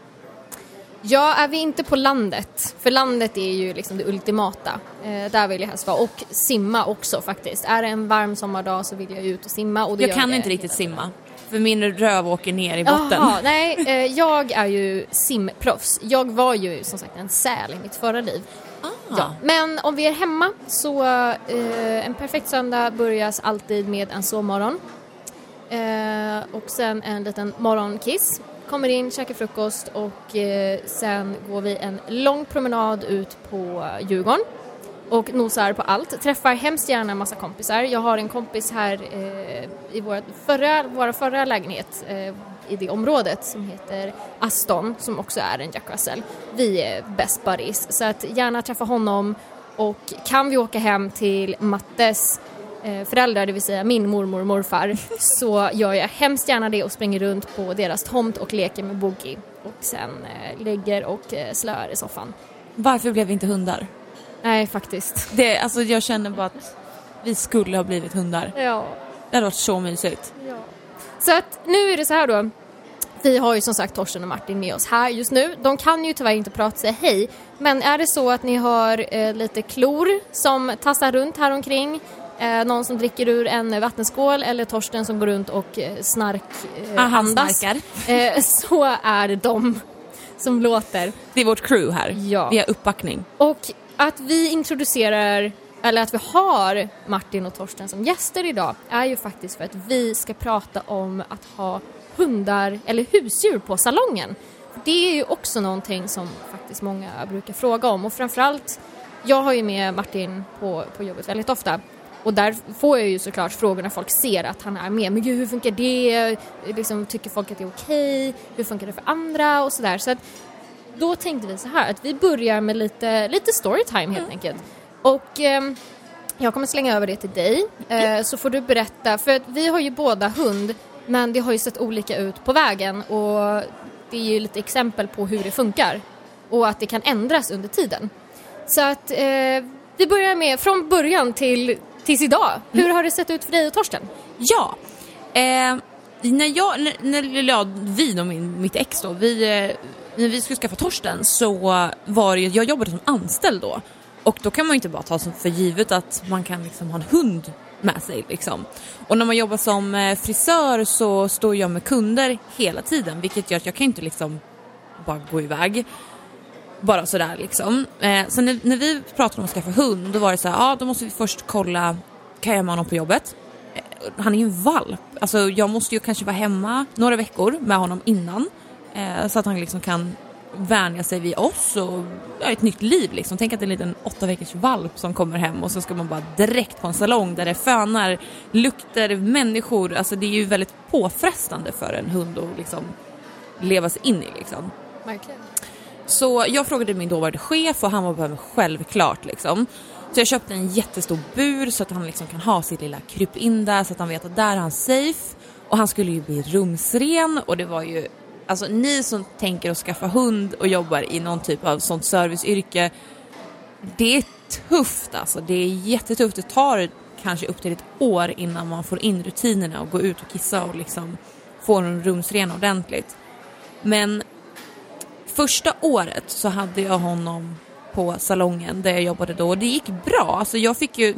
Ja, är vi inte på landet, för landet är ju liksom det ultimata. Eh, där vill jag helst vara. Och simma också faktiskt. Är det en varm sommardag så vill jag ut och simma. Och det
Jag kan
det
inte riktigt simma. För min röv åker ner i botten.
Jaha, nej, eh, jag är ju simproffs. Jag var ju som sagt en säl i mitt förra liv. Ja. Ah. Men om vi är hemma så eh, en perfekt söndag börjas alltid med en sovmorgon. Eh, och sen en liten morgonkiss. Kommer in, käkar frukost och eh, sen går vi en lång promenad ut på Djurgården och nosar på allt. Träffar hemskt gärna en massa kompisar. Jag har en kompis här eh, i vår förra, våra förra lägenhet eh, i det området som heter Aston som också är en Jack Russell. Vi är best buddies så att gärna träffa honom och kan vi åka hem till Mattes eh, föräldrar, det vill säga min mormor och morfar, så gör jag hemskt gärna det och springer runt på deras tomt och leker med Boogie och sen eh, ligger och eh, slöar i soffan.
Varför blev vi inte hundar?
Nej, faktiskt.
Det, alltså jag känner bara att vi skulle ha blivit hundar.
Ja.
Det hade varit så mysigt.
Ja. Så att nu är det så här då. Vi har ju som sagt Torsten och Martin med oss här just nu. De kan ju tyvärr inte prata säga hej. Men är det så att ni hör eh, lite klor som tassar runt här omkring eh, någon som dricker ur en vattenskål eller Torsten som går runt och eh, snark eh,
Ah, han
andas. Eh, så är det de som låter.
Det är vårt crew här.
Ja.
Vi har uppbackning.
Och att vi introducerar, eller att vi har Martin och Torsten som gäster idag är ju faktiskt för att vi ska prata om att ha hundar eller husdjur på salongen. Det är ju också någonting som faktiskt många brukar fråga om och framförallt, jag har ju med Martin på, på jobbet väldigt ofta och där får jag ju såklart frågor när folk ser att han är med. Men gud, hur funkar det? Liksom, tycker folk att det är okej? Hur funkar det för andra? Och sådär. Så att då tänkte vi så här att vi börjar med lite, lite storytime helt enkelt. Och ehm, jag kommer slänga över det till dig eh, så får du berätta, för att vi har ju båda hund men det har ju sett olika ut på vägen och det är ju lite exempel på hur det funkar och att det kan ändras under tiden. Så att eh, vi börjar med från början till tills idag. Hur har det sett ut för dig och Torsten?
Ja. Eh, när jag, när, när ja, vi och min, mitt ex då, vi, eh, när vi skulle skaffa Torsten så var det jag jobbade som anställd då. Och då kan man ju inte bara ta för givet att man kan liksom ha en hund med sig liksom. Och när man jobbar som eh, frisör så står jag med kunder hela tiden vilket gör att jag kan inte liksom bara gå iväg. Bara sådär liksom. Eh, så när, när vi pratade om att skaffa hund då var det så här, ja då måste vi först kolla, kan jag ha med honom på jobbet? Eh, Han är ju en valp, alltså jag måste ju kanske vara hemma några veckor med honom innan. Eh, så att han liksom kan vänja sig vid oss och ja, ett nytt liv liksom. Tänk att det är en liten åtta veckors valp som kommer hem och så ska man bara direkt på en salong där det fönar, lukter, människor. Alltså det är ju väldigt påfrestande för en hund att liksom leva sig in i liksom.
Verkligen.
Så jag frågade min dåvarande chef och han var bara självklart liksom. Så jag köpte en jättestor bur så att han liksom kan ha sitt lilla kryp in där så att han vet att där är han safe. Och han skulle ju bli rumsren och det var ju, alltså ni som tänker att skaffa hund och jobbar i någon typ av sånt serviceyrke, det är tufft alltså. Det är jättetufft. Det tar kanske upp till ett år innan man får in rutinerna och gå ut och kissa och liksom få en rumsren ordentligt. Men första året så hade jag honom på salongen där jag jobbade då och det gick bra. Alltså jag fick ju,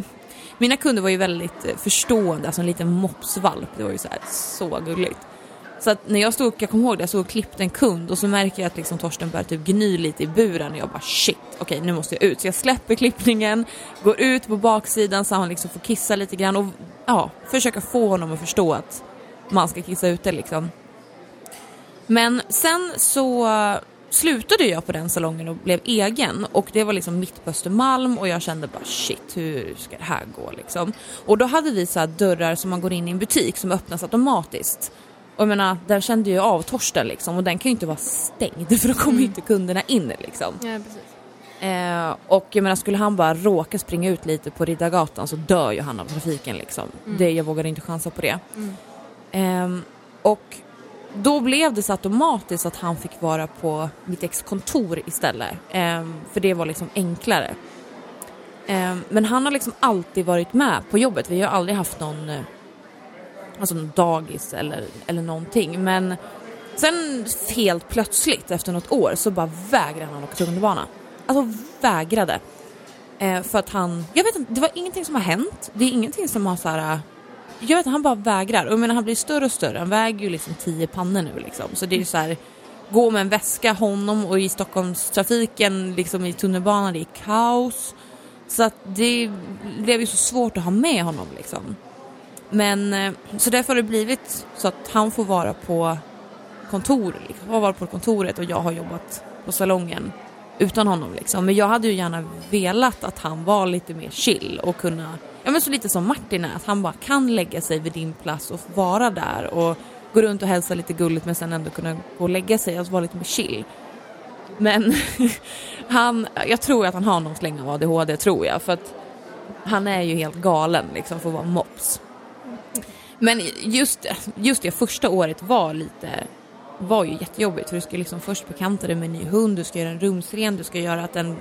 mina kunder var ju väldigt eh, förstående, alltså en liten mopsvalp, det var ju så här så gulligt. Så att när jag stod, jag kommer ihåg det, jag stod och klippte en kund och så märker jag att liksom Torsten börjar typ gny lite i buren och jag bara shit, okej nu måste jag ut. Så jag släpper klippningen, går ut på baksidan så han liksom får kissa lite grann och ja, försöka få honom att förstå att man ska kissa ute liksom. Men sen så slutade jag på den salongen och blev egen och det var liksom mitt på Östermalm och jag kände bara shit hur ska det här gå liksom. Och då hade vi så här dörrar som man går in i en butik som öppnas automatiskt. Och jag menar, där kände jag av Torsten liksom och den kan ju inte vara stängd för då kommer ju inte kunderna in liksom.
Ja, precis.
Eh, och jag menar skulle han bara råka springa ut lite på Riddargatan så dör ju han av trafiken liksom. Det, jag vågade inte chansa på det. Ehm, och då blev det så automatiskt att han fick vara på mitt ex kontor istället. Ehm, för det var liksom enklare. Ehm, men han har liksom alltid varit med på jobbet. Vi har aldrig haft någon, eh, alltså någon dagis eller, eller någonting. Men sen helt plötsligt efter något år så bara vägrade han åka tunnelbana. Alltså vägrade. Eh, för att han, jag vet inte, det var ingenting som har hänt. Det är ingenting som har så här. Eh, jag vet inte, han bara vägrar. Och jag menar, han blir större och större. Han väger ju liksom tio pannor nu liksom. Så det är ju så här. Gå med en väska, honom och i Stockholmstrafiken, liksom i tunnelbanan, det är kaos. Så att det blev ju så svårt att ha med honom liksom. Men eh, så därför har det blivit så att han får vara på kontor, liksom. Han på kontoret och jag har jobbat på salongen utan honom liksom. Men jag hade ju gärna velat att han var lite mer chill och kunna, ja men så lite som Martin är, att han bara kan lägga sig vid din plats och vara där och gå runt och hälsa lite gulligt men sen ändå kunna gå och lägga sig och vara lite mer chill. Men han, jag tror att han har någon släng av ADHD tror jag för att han är ju helt galen liksom för att vara mops. Men just, just det första året var lite var ju jättejobbigt för du ska liksom först bekanta dig med en ny hund, du ska göra den rumsren, du ska göra att den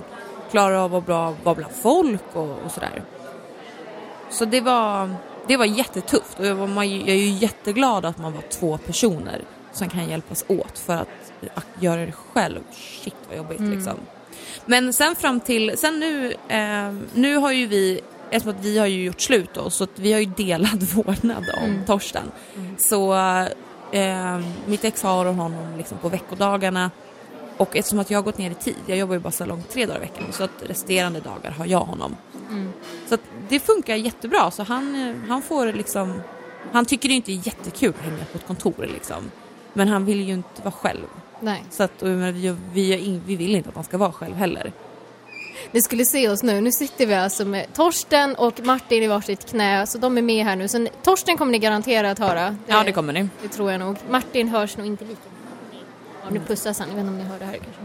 klarar av att vara, vara bland folk och, och sådär. Så det var, det var jättetufft och jag, var, man, jag är ju jätteglad att man var två personer som kan hjälpas åt för att, att göra det själv. Shit vad jobbigt liksom. Men sen fram till, sen nu, eh, nu har ju vi, eftersom att vi har ju gjort slut då, så vi har ju delad vårdnad om Torsten. Så eh, mitt ex har honom liksom på veckodagarna och eftersom att jag har gått ner i tid, jag jobbar ju bara salong tre dagar i veckan, så att resterande dagar har jag honom. Så att det funkar jättebra, så han, han får liksom, han tycker det inte är jättekul att hänga på ett kontor liksom. Men han vill ju inte vara själv.
Nej.
Så att, vi, vi, vi vill inte att han ska vara själv heller.
Ni skulle se oss nu. Nu sitter vi alltså med Torsten och Martin i varsitt knä, så de är med här nu. Så Torsten kommer ni garanterat höra.
Ja, det kommer ni.
Det tror jag nog. Martin hörs nog inte lika Ja, nu pussas han. Jag vet inte om ni hör det här kanske.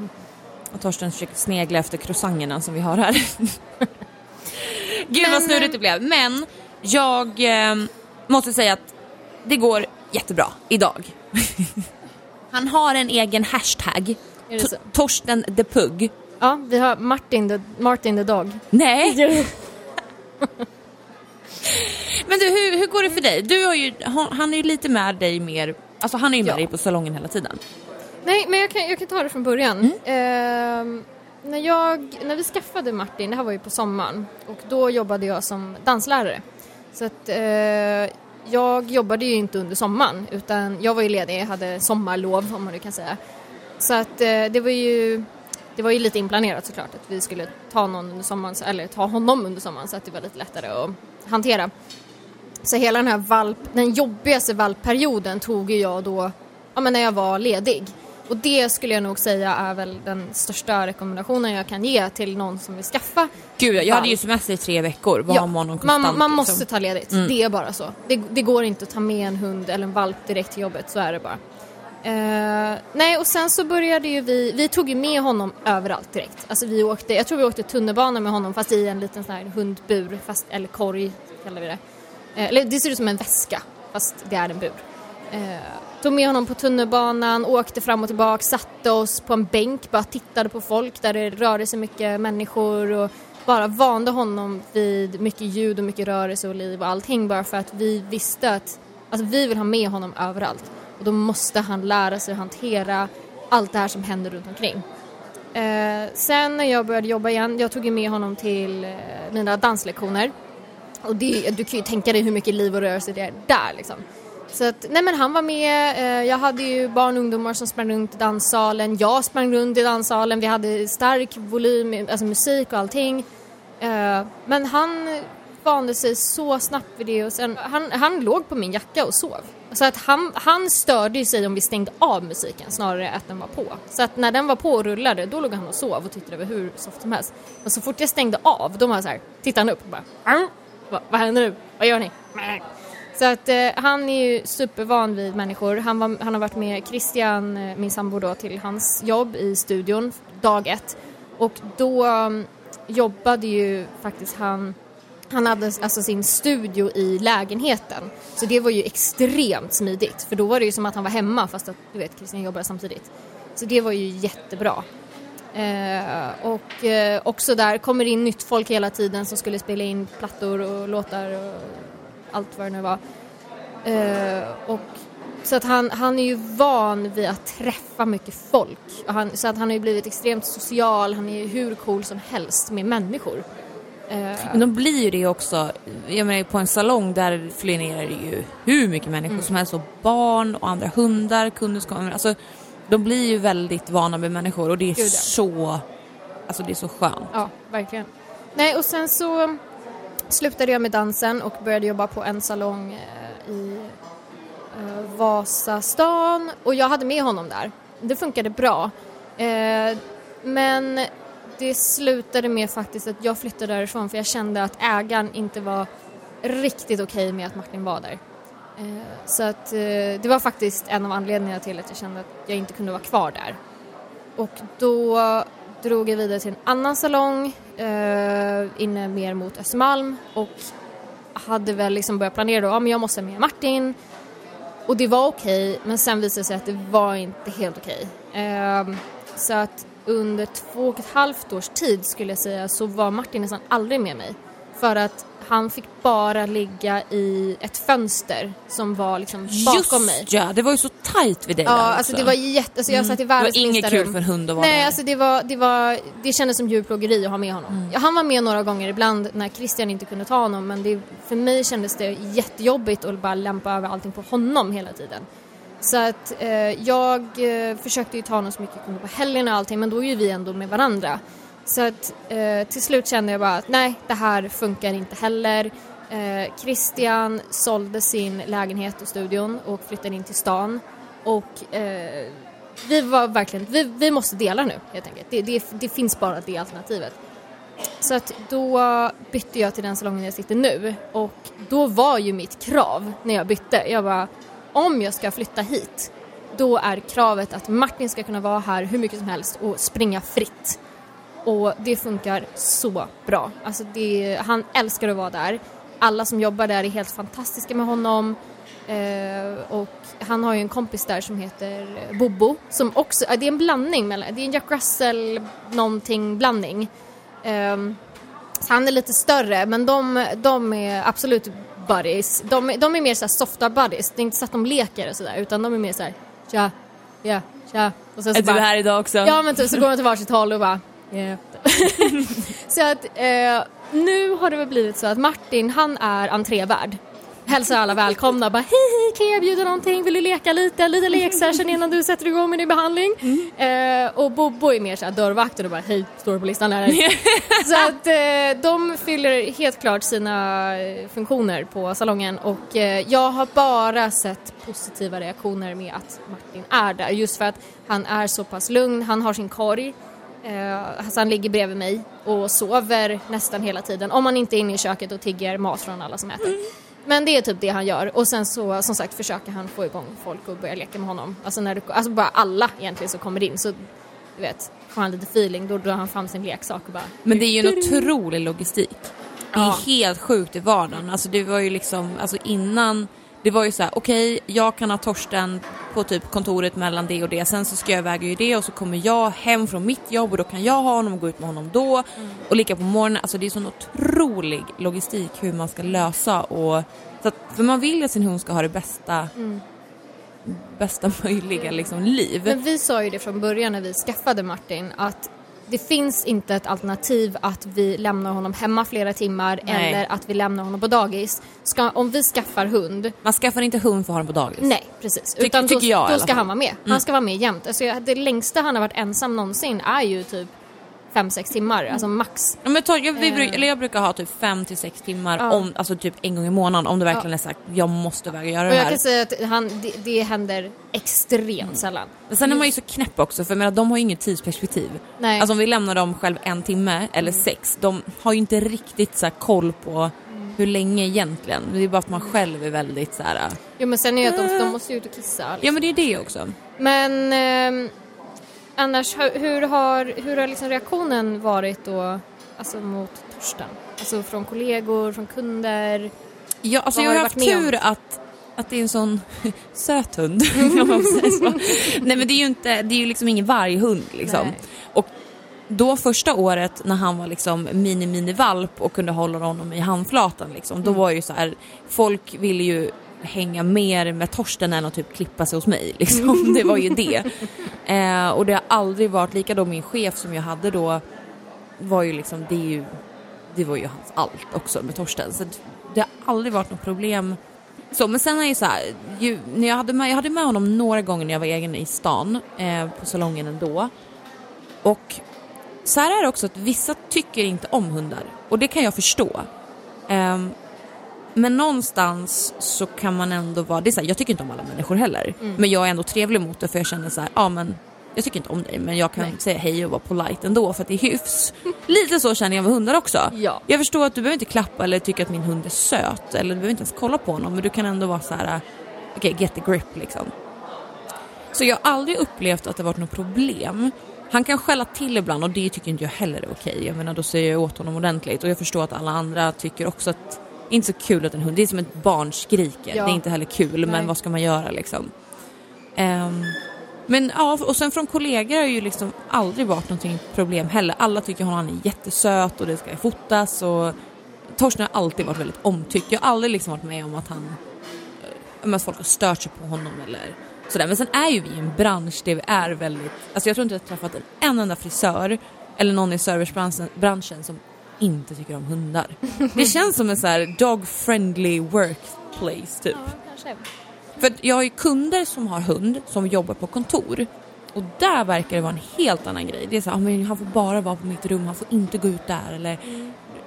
Och Torsten försöker snegla efter croissangerna som vi har här. Gud
Men,
vad snurrigt det blev. Men jag eh, måste säga att det går jättebra idag. Han har en egen hashtag.
Det
Torsten the Pugg.
Ja, vi har Martin the, Martin the Dog.
Nej, men du hur, hur går det för dig? Du har ju, han, är ju lite med dig mer, alltså han är ju med
Ja.
dig på salongen hela tiden.
Nej, men jag kan, jag kan ta det från början. Ehm, när, jag, när vi skaffade Martin, det här var ju på sommaren, och då jobbade jag som danslärare. Så att eh, jag jobbade ju inte under sommaren, utan jag var ju ledig, jag hade sommarlov om man nu kan säga. Så att eh, det var ju det var ju lite inplanerat såklart att vi skulle ta någon under sommaren, eller ta honom under sommaren så att det var lite lättare att hantera. Så hela den här valp, den jobbigaste valpperioden tog ju jag då, ja men när jag var ledig. Och det skulle jag nog säga är väl den största rekommendationen jag kan ge till någon som vill skaffa.
Gud, jag hade ju semester i tre veckor, var ja,
man,
konstant.
man
liksom.
måste ta ledigt, det är bara så. Det, det går inte att ta med en hund eller en valp direkt till jobbet, så är det bara. Eh, nej, och sen så började ju vi, vi tog ju med honom överallt direkt. Alltså vi åkte, jag tror vi åkte tunnelbana med honom fast i en liten sån här hundbur, fast, eller korg kallar vi det. Eh, eller det ser ut som en väska, fast det är en bur. Eh, tog med honom på tunnelbanan, åkte fram och tillbaka, satte oss på en bänk, bara tittade på folk där det rörde sig mycket människor och bara vande honom vid mycket ljud och mycket rörelse och liv och allting bara för att vi visste att alltså, vi vill ha med honom överallt och då måste han lära sig att hantera allt det här som händer runt omkring. Eh, sen när jag började jobba igen, jag tog ju med honom till eh, mina danslektioner och det, du kan ju tänka dig hur mycket liv och rörelse det är där liksom. Så att, nej men han var med, eh, jag hade ju barn och ungdomar som sprang runt i danssalen, jag sprang runt i danssalen, vi hade stark volym, alltså musik och allting. Eh, men han vande sig så snabbt vid det och sen, han, han låg på min jacka och sov. Så att han, han störde ju sig om vi stängde av musiken snarare än att den var på. Så att när den var på och rullade då låg han och sov och tittade över hur soft som helst. Men så fort jag stängde av då var han så här, tittade han upp och bara Va? vad händer nu? Vad gör ni? Så att eh, han är ju supervan vid människor. Han, var, han har varit med Christian, eh, min sambo då, till hans jobb i studion dag ett. Och då um, jobbade ju faktiskt han han hade alltså sin studio i lägenheten. Så det var ju extremt smidigt för då var det ju som att han var hemma fast att du vet Christian jobbade samtidigt. Så det var ju jättebra. Eh, och eh, också där kommer in nytt folk hela tiden som skulle spela in plattor och låtar och allt vad det nu var. Eh, och så att han, han är ju van vid att träffa mycket folk. Han, så att han har ju blivit extremt social, han är ju hur cool som helst med människor.
Eh, Men de blir ju det också. Jag menar på en salong där fluorerar det ju hur mycket människor mm. som helst och barn och andra hundar, kunder som kommer. Alltså de blir ju väldigt vana med människor och det är Gud, så, alltså det är så skönt.
Ja, verkligen. Nej och sen så slutade jag med dansen och började jobba på en salong eh, i eh, Vasastan och jag hade med honom där. Det funkade bra. Men det slutade med faktiskt att jag flyttade därifrån för jag kände att ägaren inte var riktigt okej okay med att Martin var där. Eh, så att eh, det var faktiskt en av anledningarna till att jag kände att jag inte kunde vara kvar där. Och då drog jag vidare till en annan salong eh, inne mer mot Östermalm och hade väl liksom börjat planera då, ja men jag måste med Martin. Och det var okej, okay, men sen visade det sig att det var inte helt okej. Okay. Så att under två och ett halvt års tid skulle jag säga så var Martin nästan aldrig med mig. För att han fick bara ligga i ett fönster som var liksom bakom
Just,
mig.
Just ja, det var ju så tajt vid dig
Ja, där alltså det var jätte, alltså jag mm. satt i världens
minsta rum. Det var inget kul för en hund att vara
Nej,
med.
alltså det var, det var, det kändes som djurplågeri att ha med honom. Mm. Han var med några gånger ibland när Christian inte kunde ta honom men det, för mig kändes det jättejobbigt att bara lämpa över allting på honom hela tiden. Så att eh, jag eh, försökte ju ta honom så mycket jag kunde på helgen och allting men då är ju vi ändå med varandra. Så att eh, till slut kände jag bara att nej, det här funkar inte heller. Eh, Christian sålde sin lägenhet och studion och flyttade in till stan. Och eh, vi var verkligen, vi, vi måste dela nu helt enkelt. Det, det, det finns bara det alternativet. Så att då bytte jag till den salongen jag sitter nu och då var ju mitt krav när jag bytte, jag bara om jag ska flytta hit då är kravet att Martin ska kunna vara här hur mycket som helst och springa fritt. Och det funkar så bra. Alltså det, han älskar att vara där. Alla som jobbar där är helt fantastiska med honom. Eh, och han har ju en kompis där som heter Bobo som också, det är en blandning mellan, det är en Jack Russell någonting blandning. Eh, så han är lite större men de, de är absolut buddies. De, de är mer såhär softa buddies. Det är inte så att de leker och sådär utan de är mer såhär tja, ja, tja.
Och sen så är bara, du här idag också?
Ja men typ, så går de till varsitt håll och bara yeah. så att eh, nu har det väl blivit så att Martin han är entrévärd hälsar alla välkomna. Bara hej hej, kan jag erbjuda någonting? Vill du leka lite? Lite leksession innan du sätter igång med din behandling. Mm. Eh, och Bobo är mer såhär dörrvakten och bara hej, står du på listan här? så att eh, de fyller helt klart sina eh, funktioner på salongen och eh, jag har bara sett positiva reaktioner med att Martin är där. Just för att han är så pass lugn, han har sin korg. Eh, alltså han ligger bredvid mig och sover nästan hela tiden om han inte är inne i köket och tigger mat från alla som äter. Mm. Men det är typ det han gör och sen så som sagt försöker han få igång folk och börja leka med honom. Alltså, när du, alltså bara alla egentligen som kommer in så du vet, får han lite feeling då drar han fram sin leksak och bara
Men det är ju en otrolig logistik. Det är ja. helt sjukt i vardagen. Alltså det var ju liksom, alltså innan det var ju så här: okej, okay, jag kan ha Torsten på typ kontoret mellan det och det, sen så ska jag väga ju det och så kommer jag hem från mitt jobb och då kan jag ha honom och gå ut med honom då. Mm. Och lika på morgonen, alltså det är sån otrolig logistik hur man ska lösa och så att, för man vill ju att sin hund ska ha det bästa mm. bästa möjliga liksom, liv.
Men vi sa ju det från början när vi skaffade Martin att det finns inte ett alternativ att vi lämnar honom hemma flera timmar
Nej.
eller att vi lämnar honom på dagis. Ska, om vi skaffar hund,
Man skaffar inte hund för att ha den på dagis.
nej precis.
Tyck-
Utan
tycker
då,
jag
då ska.
Mm.
han vara med. Han ska vara med jämt. Alltså, det längsta han har varit ensam någonsin är ju typ 5-6 timmar, alltså max.
Ja, men ta, jag, vi, bruk-
Eh.
eller jag brukar ha typ 5 till 6 timmar,
Ja.
om, alltså typ en gång i månaden om det verkligen är sagt jag måste väga göra
Och
det
jag
här.
kan säga att han, det, det händer extremt
Mm.
sällan.
Men sen är man ju så knäpp också för jag menar, de har ju inget tidsperspektiv.
Nej.
Alltså om vi lämnar dem själv en timme eller sex, de har ju inte riktigt så koll på hur länge egentligen. Det är bara att man själv är väldigt så här.
Jo men sen är det att de, de måste ju ut och kissa. liksom.
ja men det är det också.
Men ehm, annars, hur, har, hur har liksom reaktionen varit då alltså mot Torsten? Alltså från kollegor, från kunder?
Ja, alltså
Vad
jag
har
har haft
om?
tur att, att det är en sån söt hund. om man säger så. Nej men det är ju inte, det är ju liksom ingen varghund liksom.
Nej.
Och då första året när han var liksom mini-mini-valp och kunde hålla honom i handflatan liksom, då var ju så här, folk ville ju hänga mer med Torsten än att typ klippa sig hos mig liksom. Det var ju det. Eh, och det har aldrig varit, lika då min chef som jag hade då var ju liksom, det är ju, det var ju hans allt också med Torsten. Så det har aldrig varit något problem. Så, men sen är ju så här, ju, när jag, hade med, jag hade med honom några gånger när jag var egen i stan, eh, på salongen ändå. Och så här är det också att vissa tycker inte om hundar och det kan jag förstå. Ehm, men någonstans så kan man ändå vara, det är så här, jag tycker inte om alla människor heller. Men jag är ändå trevlig mot det för jag känner så här, ja men jag tycker inte om dig men jag kan
Nej.
säga hej och vara polite ändå för att det är hyfs. Lite så känner jag med hundar också.
Ja.
Jag förstår att du behöver inte klappa eller tycka att min hund är söt eller du behöver inte ens kolla på honom men du kan ändå vara så här, okej get the grip liksom. Så jag har aldrig upplevt att det varit något problem. Han kan skälla till ibland och det tycker inte jag heller är okej. Jag menar då säger jag åt honom ordentligt och jag förstår att alla andra tycker också att inte så kul att en hund, det är som ett barn skriker.
Ja.
Det är inte heller kul
Nej.
men vad ska man göra liksom. Ehm, men ja, och sen från kollegor har ju liksom aldrig varit någonting problem heller. Alla tycker han är jättesöt och det ska fotas och Torsten har alltid varit väldigt omtyckt. Jag har aldrig liksom varit med om att han eh, att folk har stört sig på honom eller sådär. Men sen är ju vi en bransch där vi är väldigt, alltså jag tror inte jag har träffat en, en enda frisör eller någon i servicebranschen branschen som inte tycker om hundar. Det känns som en så här dog friendly workplace typ.
Ja, kanske.
För jag har ju kunder som har hund som jobbar på kontor och där verkar det vara en helt annan grej. Det är så här, ah, men han får bara vara på mitt rum, han får inte gå ut där eller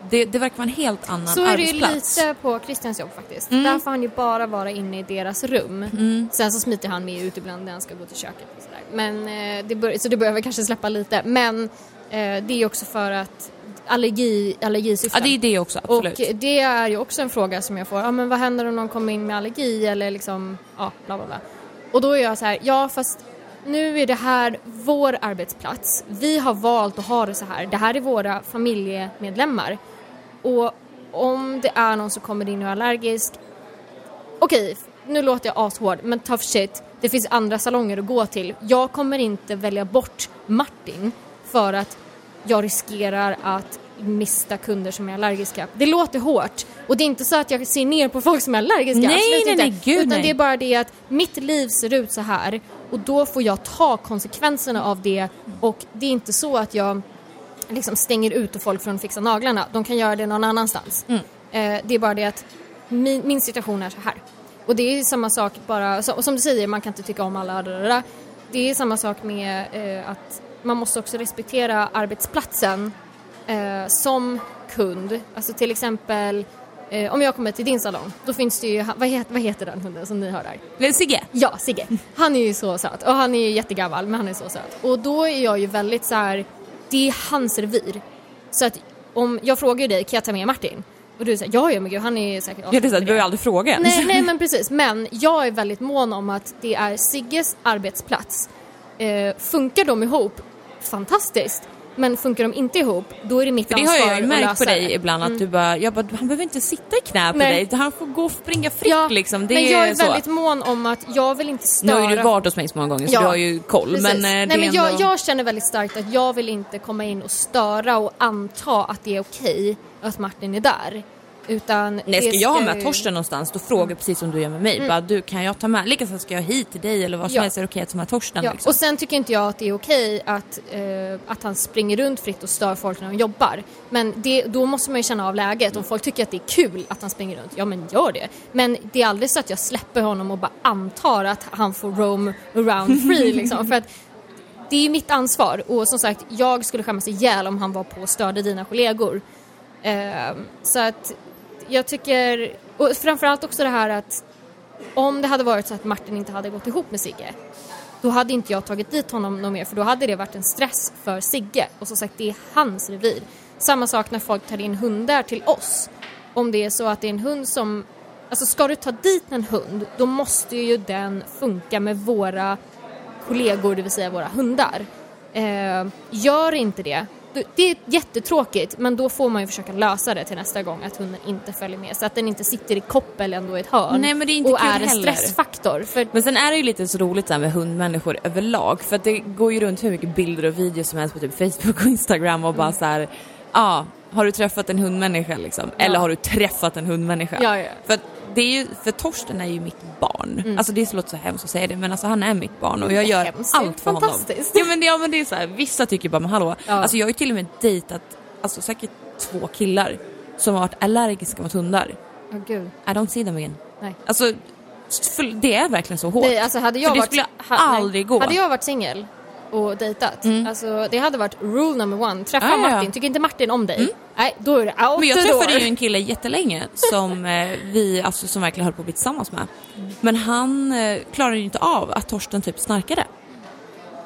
det, det verkar vara en helt annan
Så är det ju
arbetsplats.
lite på Christians jobb faktiskt.
Mm.
Där får han ju bara vara inne i deras rum. Sen så smiter han med ut ibland när han ska gå till köket och sådär. Men eh, det bör, så det börjar väl kanske släppa lite. Men eh, det är också för att allergi, allergisyften.
Ja det är det också absolut.
Och det är ju också en fråga som jag får, ja men vad händer om någon kommer in med allergi eller liksom, ja bla bla bla. Och då är jag så här, ja fast nu är det här vår arbetsplats. Vi har valt att ha det så här. Det här är våra familjemedlemmar. Och om det är någon som kommer in och är allergisk, okej, nu låter jag ashård, men tough shit. Det finns andra salonger att gå till. Jag kommer inte välja bort Martin för att jag riskerar att mista kunder som är allergiska. Det låter hårt och det är inte så att jag ser ner på folk som är allergiska.
Nej,
absolut
nej,
inte.
nej, gud,
Utan
nej.
det är bara det att mitt liv ser ut så här och då får jag ta konsekvenserna av det och det är inte så att jag liksom stänger ute folk från att fixa naglarna. De kan göra det någon annanstans.
Mm.
Eh, det är bara det att min, min situation är så här. Och det är samma sak bara, och som du säger, man kan inte tycka om alla. Det är samma sak med eh, att man måste också respektera arbetsplatsen eh, som kund. Alltså till exempel eh, om jag kommer till din salong, då finns det ju, vad heter, vad heter den hunden som ni har där?
Sigge,
Ja, Sigge. Han är ju så söt och han är ju jättegammal men han är så söt. Och då är jag ju väldigt så här, det är hans revir. Så att om jag frågar dig, kan jag ta med Martin? Och du säger ja, ja men gud han är säkert
ja, det är så du behöver aldrig fråga ens.
Nej, nej men precis. Men jag är väldigt mån om att det är Sigges arbetsplats. Eh, funkar de ihop, fantastiskt. Men funkar de inte ihop, då är det mitt
För det
ansvar
har jag ju
att
märkt
lösa
på dig
det.
ibland att
Mm.
du bara, jag bara, han behöver inte sitta i knä på
Nej.
dig, han får gå och springa fritt
Ja,
liksom. Det
men jag är
så.
väldigt mån om att jag vill inte
Nu
störa
har ju du varit hos mig så många gånger så
Ja,
du har ju koll.
Precis.
Men, eh, det
Nej,
är
men jag,
ändå...
jag känner väldigt starkt att jag vill inte komma in och störa och anta att det är okej att Martin är där. Utan
Nej, ska jag ha med
ju-
Torsten någonstans då frågar jag precis som du gör med mig. Bara, du kan jag ta med, likaså ska jag hit till dig eller vad som
Ja.
helst är det okej att ta med Torsten.
Ja,
liksom.
och sen tycker inte jag att det är okej att, eh, att han springer runt fritt och stör folk när de jobbar. Men det, då måste man ju känna av läget. Om folk tycker att det är kul att han springer runt, ja men gör det. Men det är aldrig så att jag släpper honom och bara antar att han får roam around free liksom. För att det är mitt ansvar och som sagt, jag skulle skämmas ihjäl om han var på och störde dina kollegor. Eh, så att jag tycker, och framförallt också det här att om det hade varit så att Martin inte hade gått ihop med Sigge då hade inte jag tagit dit honom någon mer för då hade det varit en stress för Sigge och som sagt det är hans revir. Samma sak när folk tar in hundar till oss. Om det är så att det är en hund som, alltså ska du ta dit en hund då måste ju den funka med våra kollegor, det vill säga våra hundar. Eh, gör inte det, det är jättetråkigt men då får man ju försöka lösa det till nästa gång att hunden inte följer med så att den inte sitter i koppel ändå i ett hörn
Nej, men det är inte
och
kul
är en
heller.
stressfaktor. För
Men sen är det ju lite så roligt med hundmänniskor överlag för att det går ju runt hur mycket bilder och videos som helst på typ Facebook och Instagram och
Mm.
bara så här, ja, har du träffat en hundmänniska liksom? Eller har du träffat en hundmänniska?
Ja, ja.
För att det är ju, för Torsten är ju mitt barn. Alltså det låter så hemskt att säga det men alltså han är mitt barn och jag gör
hemskt,
allt för honom. Ja men, det- ja men det är så här, vissa tycker bara men hallå,
Ja.
alltså jag har ju till och med dejtat alltså säkert två killar som har varit allergiska mot hundar.
Åh gud,
I don't see them again.
nej.
Alltså det är verkligen så hårt.
Nej, alltså hade jag
det
varit,
skulle
ha-
aldrig
nej.
gå.
Hade jag varit singel och dejtat, alltså det hade varit rule number one. Träffa
Ja, ja, ja.
Martin, tycker inte Martin om dig, nej då är det out
Men jag träffade
door.
ju en kille jättelänge som eh, vi alltså, som verkligen höll på att bli tillsammans med. Men han eh, klarade ju inte av att Torsten typ snarkade.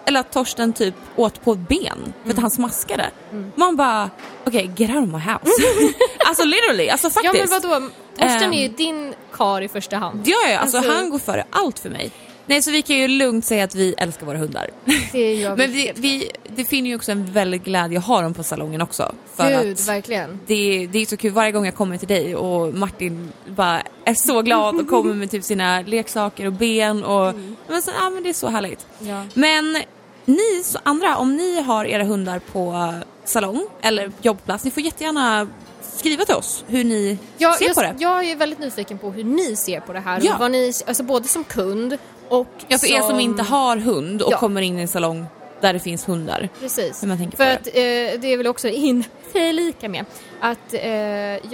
Eller att Torsten typ åt på ett ben för att han smaskade. Man bara, okej get out of my house. alltså literally, alltså
Ja
faktiskt.
men vadå, Torsten
Ehm.
är ju din kar i första hand.
Ja, ja, alltså,
Alltså-
han går före allt för mig. Nej, så vi kan ju lugnt säga att vi älskar våra hundar.
Det.
Men vi, vi, det finner ju också en väldigt glädje att ha dem på salongen också. För
Gud,
att
verkligen.
det, det är så kul varje gång jag kommer till dig och Martin bara är så glad och kommer med typ sina leksaker och ben och men så, ja, men det är så härligt.
Ja.
Men ni andra, om ni har era hundar på salong eller jobbplats, ni får jättegärna skriva till oss hur ni
Jag,
ser
jag,
på det.
jag är väldigt nyfiken på hur ni ser på det här.
Ja.
Vad ni, alltså både som kund och
Ja, för er som inte har hund och
Ja.
kommer in i en salong där det finns hundar.
Precis. För att eh, det är väl också in lika med att eh,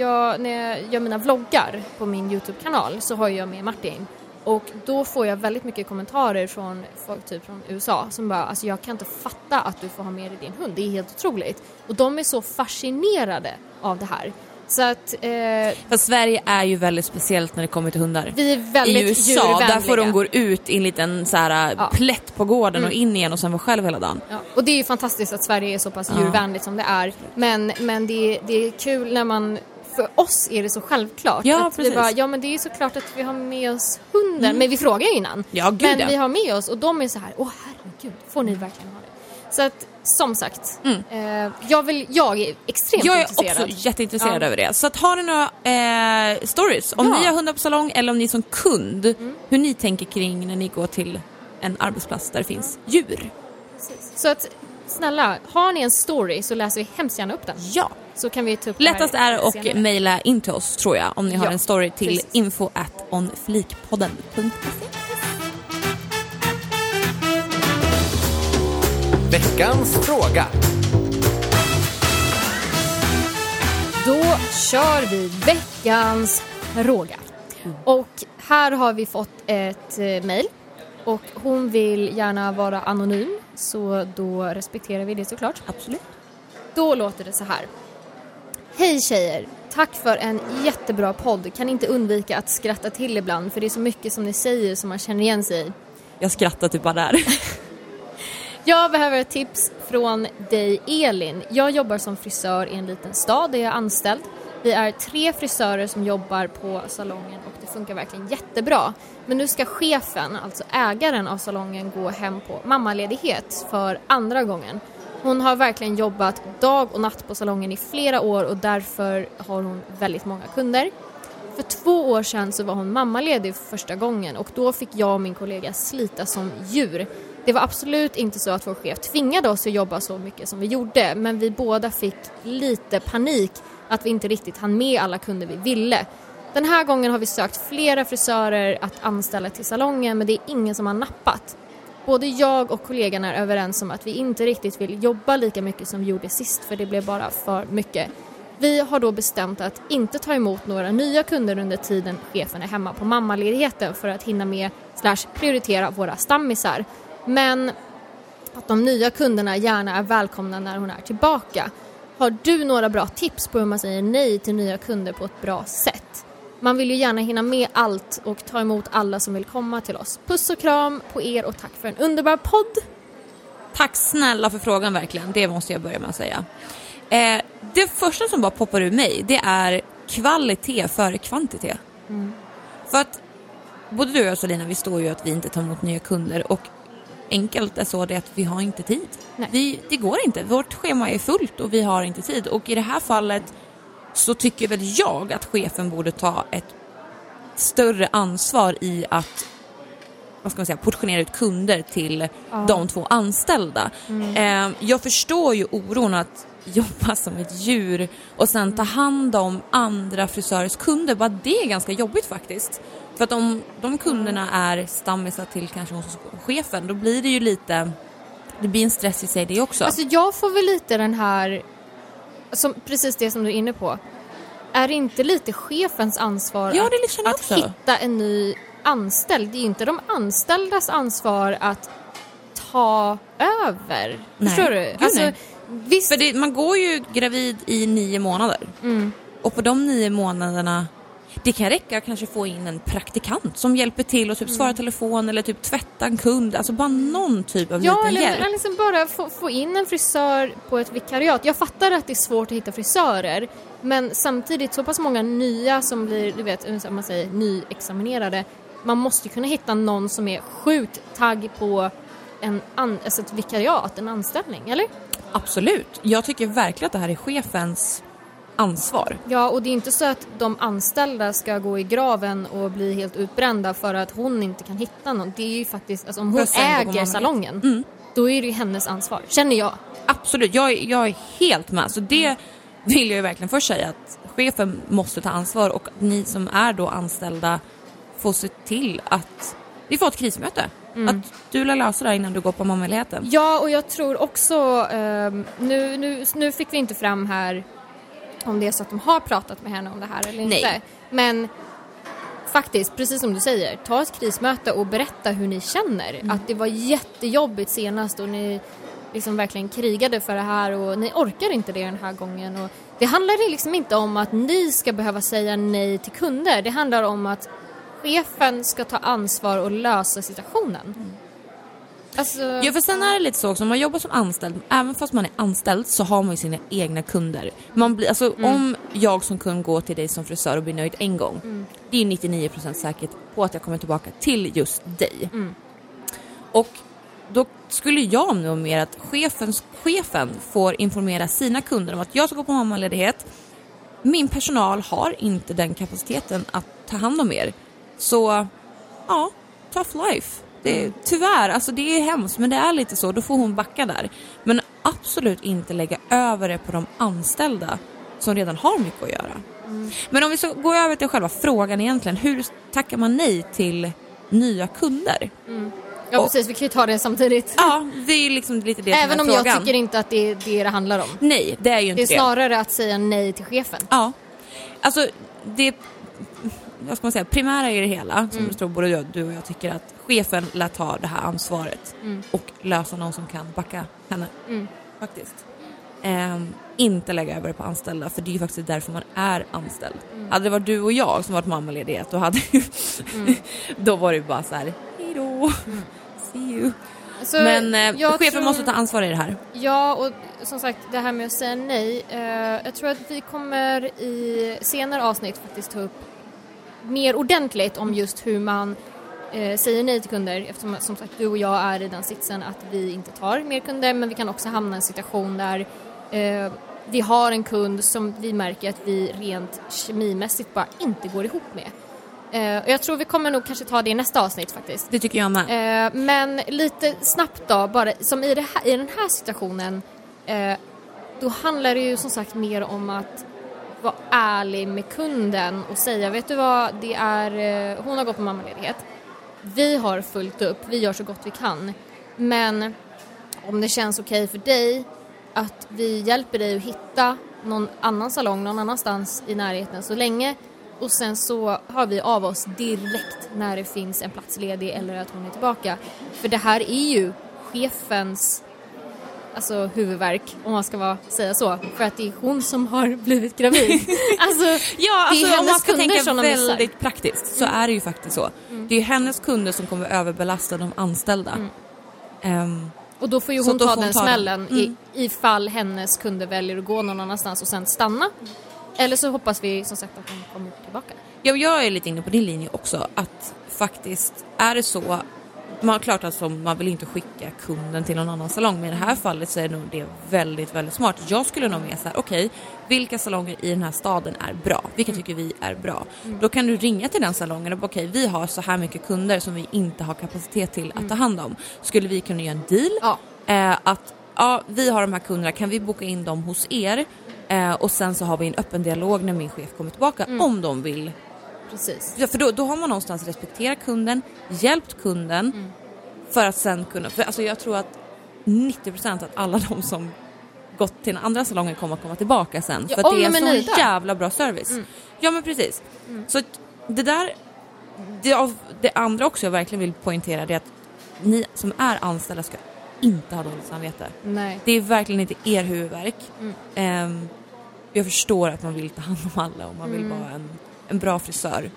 jag, när jag gör mina vloggar på min Youtube-kanal så har jag med Martin och då får jag väldigt mycket kommentarer från folk typ från USA som bara alltså jag kan inte fatta att du får ha med dig din hund, det är helt otroligt. Och de är så fascinerade av det här. Så att eh,
För Sverige är ju väldigt speciellt när det kommer till hundar.
vi är väldigt
I USA,
djurvänliga.
där får de gå ut i en liten så här,
Ja.
plätt på gården och in igen och sen vara själv hela dagen.
Ja, och det är ju fantastiskt att Sverige är så pass
Ja.
djurvänligt som det är. Men, men det, är- det är kul när man, för oss är det så självklart.
Ja,
att vi
precis.
bara, ja men det är ju såklart att vi har med oss hunden. Men vi frågar innan.
Ja, gud,
men vi har med oss och de är så här, åh herregud, får ni verkligen ha det? Så att, som sagt, eh, jag, vill, jag är extremt
Mm. Jag är
intresserad.
också jätteintresserad
Ja.
över det. Så att, har ni några eh, stories, om
Ja. Mm.
ni har hundar på salong eller om ni som kund, hur ni tänker kring när ni går till en arbetsplats där det finns djur.
Precis. Så att, snälla, har ni en story så läser vi hemskt gärna upp den.
Ja.
Så kan vi ta upp
Lättast är att mejla in till oss tror jag om ni har
Ja,
en story till
precis.
info at onflikpodden.se.
Veckans fråga.
Då kör vi veckans fråga. Och här har vi fått ett eh, mejl och hon vill gärna vara anonym så då respekterar vi det såklart.
Absolut.
Då låter det så här. Hej tjejer! Tack för en jättebra podd. Kan inte undvika att skratta till ibland för det är så mycket som ni säger som man känner igen sig i.
Jag skrattar typ bara där.
Jag behöver ett tips från dig Elin. Jag jobbar som frisör i en liten stad där jag är anställd. Vi är tre frisörer som jobbar på salongen och det funkar verkligen jättebra. Men nu ska chefen, alltså ägaren av salongen, gå hem på mammaledighet för andra gången. Hon har verkligen jobbat dag och natt på salongen i flera år och därför har hon väldigt många kunder. För två år sedan så var hon mammaledig för första gången och då fick jag och min kollega slita som djur. Det var absolut inte så att vår chef tvingade oss att jobba så mycket som vi gjorde men vi båda fick lite panik att vi inte riktigt hann med alla kunder vi ville. Den här gången har vi sökt flera frisörer att anställa till salongen men det är ingen som har nappat. Både jag och kollegan är överens om att vi inte riktigt vill jobba lika mycket som vi gjorde sist för det blev bara för mycket. Vi har då bestämt att inte ta emot några nya kunder under tiden chefen är hemma på mammaledigheten för att hinna med slash prioritera våra stammisar. Men att de nya kunderna gärna är välkomna när hon är tillbaka. Har du några bra tips på hur man säger nej till nya kunder på ett bra sätt? Man vill ju gärna hinna med allt och ta emot alla som vill komma till oss. Puss och kram på er och tack för en underbar podd!
Tack snälla för frågan verkligen, det måste jag börja med att säga. Eh, det första som bara poppar ur mig det är kvalitet före kvantitet. För att både du och jag Salina, vi står ju att vi inte tar emot nya kunder och enkelt är så det att vi har inte tid. Vi, det går inte, vårt schema är fullt och vi har inte tid och i det här fallet så tycker väl jag att chefen borde ta ett större ansvar i att vad ska man säga, portionera ut kunder till de två anställda. Eh, jag förstår ju oron att jobba som ett djur och sen ta hand om andra frisörers kunder. Bara det är ganska jobbigt faktiskt. För att om de kunderna är stammisar till kanske hos chefen då blir det ju lite, det blir en stress i sig det också.
Alltså jag får väl lite den här, som, precis det som du är inne på. Är det inte lite chefens ansvar
Ja,
att, att hitta en ny anställd? Det är ju inte de anställdas ansvar att ta över.
Nej.
Förstår du?
Gud,
alltså,
nej.
visst,
För det, man går ju gravid i nio månader.
Mm.
Och på de nio månaderna, det kan räcka att kanske få in en praktikant som hjälper till och typ
Mm.
svara telefon eller typ tvätta en kund. Alltså bara någon typ av
Ja,
liten
eller,
hjälp.
eller liksom bara få, få in en frisör på ett vikariat. Jag fattar att det är svårt att hitta frisörer, men samtidigt så pass många nya som blir, du vet, om man säger nyexaminerade, man måste kunna hitta någon som är sjukt tagg på en an, alltså ett vikariat, en anställning, eller?
Absolut. Jag tycker verkligen att det här är chefens ansvar.
Ja, och det är inte så att de anställda ska gå i graven och bli helt utbrända för att hon inte kan hitta någon. Det är ju faktiskt, alltså om hon äger salongen,
Mm.
då är det ju hennes ansvar, känner jag.
Absolut, jag, är- jag är helt med. Så det vill jag ju verkligen först säga att chefen måste ta ansvar och ni som är då anställda får se till att vi får ett krismöte. Att du lär lösa det innan du går på mammaledigheten.
Ja, och jag tror också, ehm, nu, nu, nu fick vi inte fram här om det är så att de har pratat med henne om det här eller inte.
Nej.
Men faktiskt, precis som du säger, ta ett krismöte och berätta hur ni känner.
Mm.
Att det var jättejobbigt senast och ni liksom verkligen krigade för det här och ni orkar inte det den här gången. Och det handlar liksom inte om att ni ska behöva säga nej till kunder. Det handlar om att chefen ska ta ansvar och lösa situationen. Alltså,
Ja för sen är det lite så också, om man jobbar som anställd, även fast man är anställd så har man ju sina egna kunder. Man blir, alltså om jag som kund går till dig som frisör och blir nöjd en gång, det är 99% säkert på att jag kommer tillbaka till just dig. Och då skulle jag nu mer att chefens, chefen får informera sina kunder om att jag ska gå på mammaledighet, min personal har inte den kapaciteten att ta hand om er. Så ja, tough life. Det, tyvärr, alltså det är hemskt men det är lite så, då får hon backa där. Men absolut inte lägga över det på de anställda som redan har mycket att göra. Men om vi så går över till själva frågan egentligen, hur tackar man nej till nya kunder?
ja
och-
precis, vi kan ju ta det samtidigt.
Ja, det är liksom lite det
Även
som
om
är
jag
frågan.
tycker inte att det är det det handlar om.
Nej, det är ju
Det
inte
är snarare att säga nej till chefen.
Ja. Alltså, det... Vad ska man säga? Primära i det hela, som jag tror både jag, du och jag tycker att chefen lär ta det här ansvaret och lösa någon som kan backa henne. Faktiskt. Ehm, inte lägga över det på anställda, för det är ju faktiskt därför man är anställd. Hade det varit du och jag som varit mammaledighet, då hade ju... då var det bara så här, hej då, see you.
Så
Men eh, chefen
tror-
måste ta ansvar i det här.
Ja, och som sagt det här med att säga nej. Eh, jag tror att vi kommer i senare avsnitt faktiskt ta upp mer ordentligt om just hur man säger nej till kunder eftersom som sagt du och jag är i den sitsen att vi inte tar mer kunder men vi kan också hamna i en situation där eh, vi har en kund som vi märker att vi rent kemimässigt bara inte går ihop med. Eh, och jag tror vi kommer nog kanske ta det i nästa avsnitt faktiskt.
Det tycker jag med.
Eh, men lite snabbt då, bara som i, här, i den här situationen, eh, då handlar det ju som sagt mer om att vara ärlig med kunden och säga, vet du vad, det är, eh, hon har gått på mammaledighet. Vi har fullt upp, vi gör så gott vi kan. Men om det känns okej för dig att vi hjälper dig att hitta någon annan salong någon annanstans i närheten så länge och sen så hör vi av oss direkt när det finns en plats ledig eller att hon är tillbaka. För det här är ju chefens alltså huvudvärk om man ska vara, säga så. För att det är hon som har blivit gravid. alltså,
Ja,
det är
alltså, om man ska tänka
som missar. Mm.
väldigt praktiskt så är det ju faktiskt så. Det är ju hennes kunder som kommer överbelasta de anställda.
Mm.
Ehm,
Och då får ju hon ta
hon
den
ta den.
smällen
Mm.
i, ifall hennes kunder väljer att gå någon annanstans och sen stanna. Eller så hoppas vi som sagt att hon kommer tillbaka.
Ja, jag är lite inne på din linje också. Att faktiskt, är det så... Man har klart att man vill inte skicka kunden till någon annan salong, men i det här fallet så är nog det väldigt, väldigt smart. Jag skulle nog med så här, okej, vilka salonger i den här staden är bra? Vilka tycker vi är bra? Då kan du ringa till den salongen och okej, vi har så här mycket kunder som vi inte har kapacitet till att ta hand om. Skulle vi kunna göra en deal?
Ja.
Eh, att ja, vi har de här kunderna, kan vi boka in dem hos er? Eh, och sen så har vi en öppen dialog när min chef kommer tillbaka om de vill
Precis.
Ja, för då, då har man någonstans respekterat kunden, hjälpt kunden
Mm.
för att sen kunna... För alltså jag tror att 90% att alla de som gått till den andra salongen kommer att komma tillbaka sen.
Ja,
för att det är en sån jävla bra service.
Mm.
Ja men precis. Så att det där... Det, av, det andra också jag verkligen vill poängtera det är att ni som är anställda ska inte ha dåligt samvete.
Nej.
Det är verkligen inte er huvudvärk.
Mm.
Ehm, jag förstår att man vill ta hand om alla och man vill
Mm.
vara en, en bra frisör.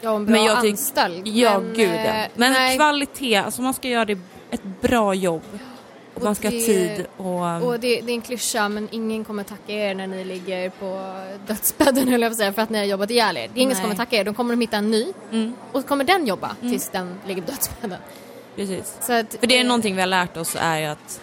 Ja, en bra
Men jag tyck-
anställd.
Ja,
Men,
gud ja.
eh,
Men
nej.
kvalitet, alltså man ska göra det ett bra jobb. Och
Och
man ska ha
det-
tid och...
Och det, det är en klyscha men ingen kommer tacka er när ni ligger på dödsbädden höll jag på säga för att ni har jobbat ihjäl er. Det är ingen som kommer tacka er, de kommer att hitta en ny
Mm,
och så kommer den jobba tills den ligger på dödsbädden.
precis.
Så att,
För det är
eh,
någonting vi har lärt oss är ju att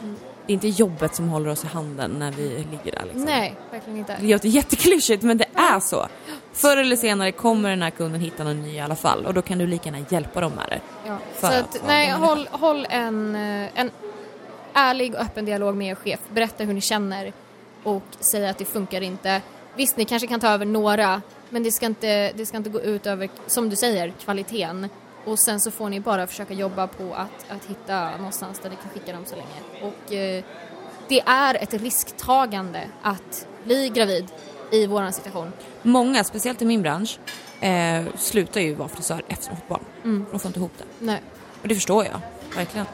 det är inte jobbet som håller oss i handen när vi ligger där liksom.
Nej, verkligen inte.
Det låter jätteklyschigt men det är så. Förr eller senare kommer den här kunden hitta någon ny i alla fall och då kan du lika gärna hjälpa dem med det.
Ja. Så
att
att, nej, håll, håll en, eh, en ärlig och öppen dialog med er chef. Berätta hur ni känner och säg att det funkar inte. Visst, ni kanske kan ta över några, men det ska inte, det ska inte gå ut över, som du säger, kvaliteten. Och sen så får ni bara försöka jobba på att, att hitta någonstans där ni kan skicka dem så länge. Och eh, det är ett risktagande att bli gravid i våran situation.
Många, speciellt i min bransch, eh, slutar ju vara frisör efter de fått barn.
Mm.
De får inte ihop det.
Nej.
Och det förstår jag, verkligen.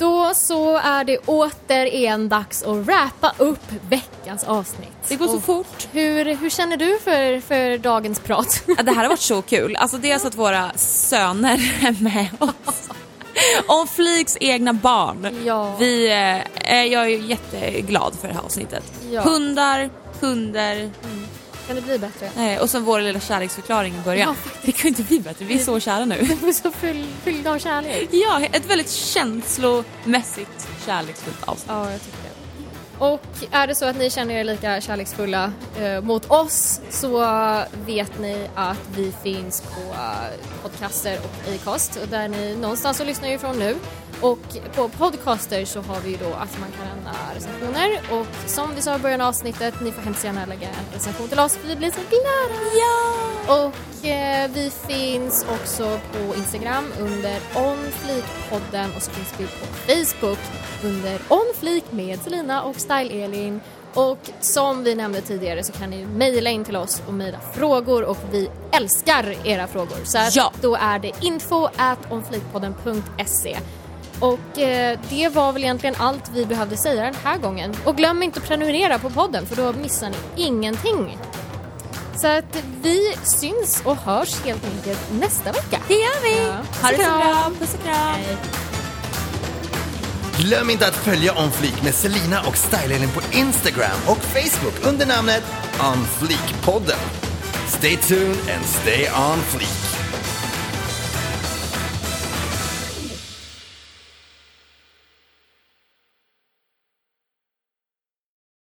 Då så är det återigen dags att wrappa upp veckans avsnitt.
Det går så
Och
fort.
Hur, hur känner du för, för dagens prat?
Ja, Det här har varit så kul. Alltså dels att våra söner är med oss. Om Fliks egna barn.
Ja.
Vi, eh, jag är jätteglad för det här avsnittet.
Ja.
Hundar, kunder
Kan det bli bättre?
eh, och sen vår lilla kärleksförklaring i början.
Ja,
det kan ju inte bli bättre, vi är så kära nu.
Du är så full, fylld av kärlek.
Ja, ett väldigt känslomässigt kärleksfullt avsnitt.
Ja, jag tycker. Och är det så att ni känner er lika kärleksfulla eh, mot oss så vet ni att vi finns på eh, podcaster och Acast och där ni någonstans så lyssnar ifrån nu. Och på podcaster så har vi ju då att man kan lämna recensioner och som vi sa i början av avsnittet, ni får hemskt gärna lägga en recension till oss för vi blir så glada! Ja! Och eh, vi finns också på Instagram under onflikpodden och så finns vi på Facebook under onflik med Selina och Style Elin. Och som vi nämnde tidigare så kan ni mejla in till oss och mejla frågor och vi älskar era frågor. Så
Ja.
då är det info at onflikpodden.se. Och eh, det var väl egentligen allt vi behövde säga den här gången. Och glöm inte att prenumerera på podden för då missar ni ingenting. Så att vi syns och hörs helt enkelt nästa vecka.
Det gör vi!
Ja.
Ha det så bra! Puss och kram!
Hej.
Glöm inte att följa On Fleek med Selina och Style på Instagram och Facebook under namnet On Fleek-podden. Stay tuned and stay on fleek.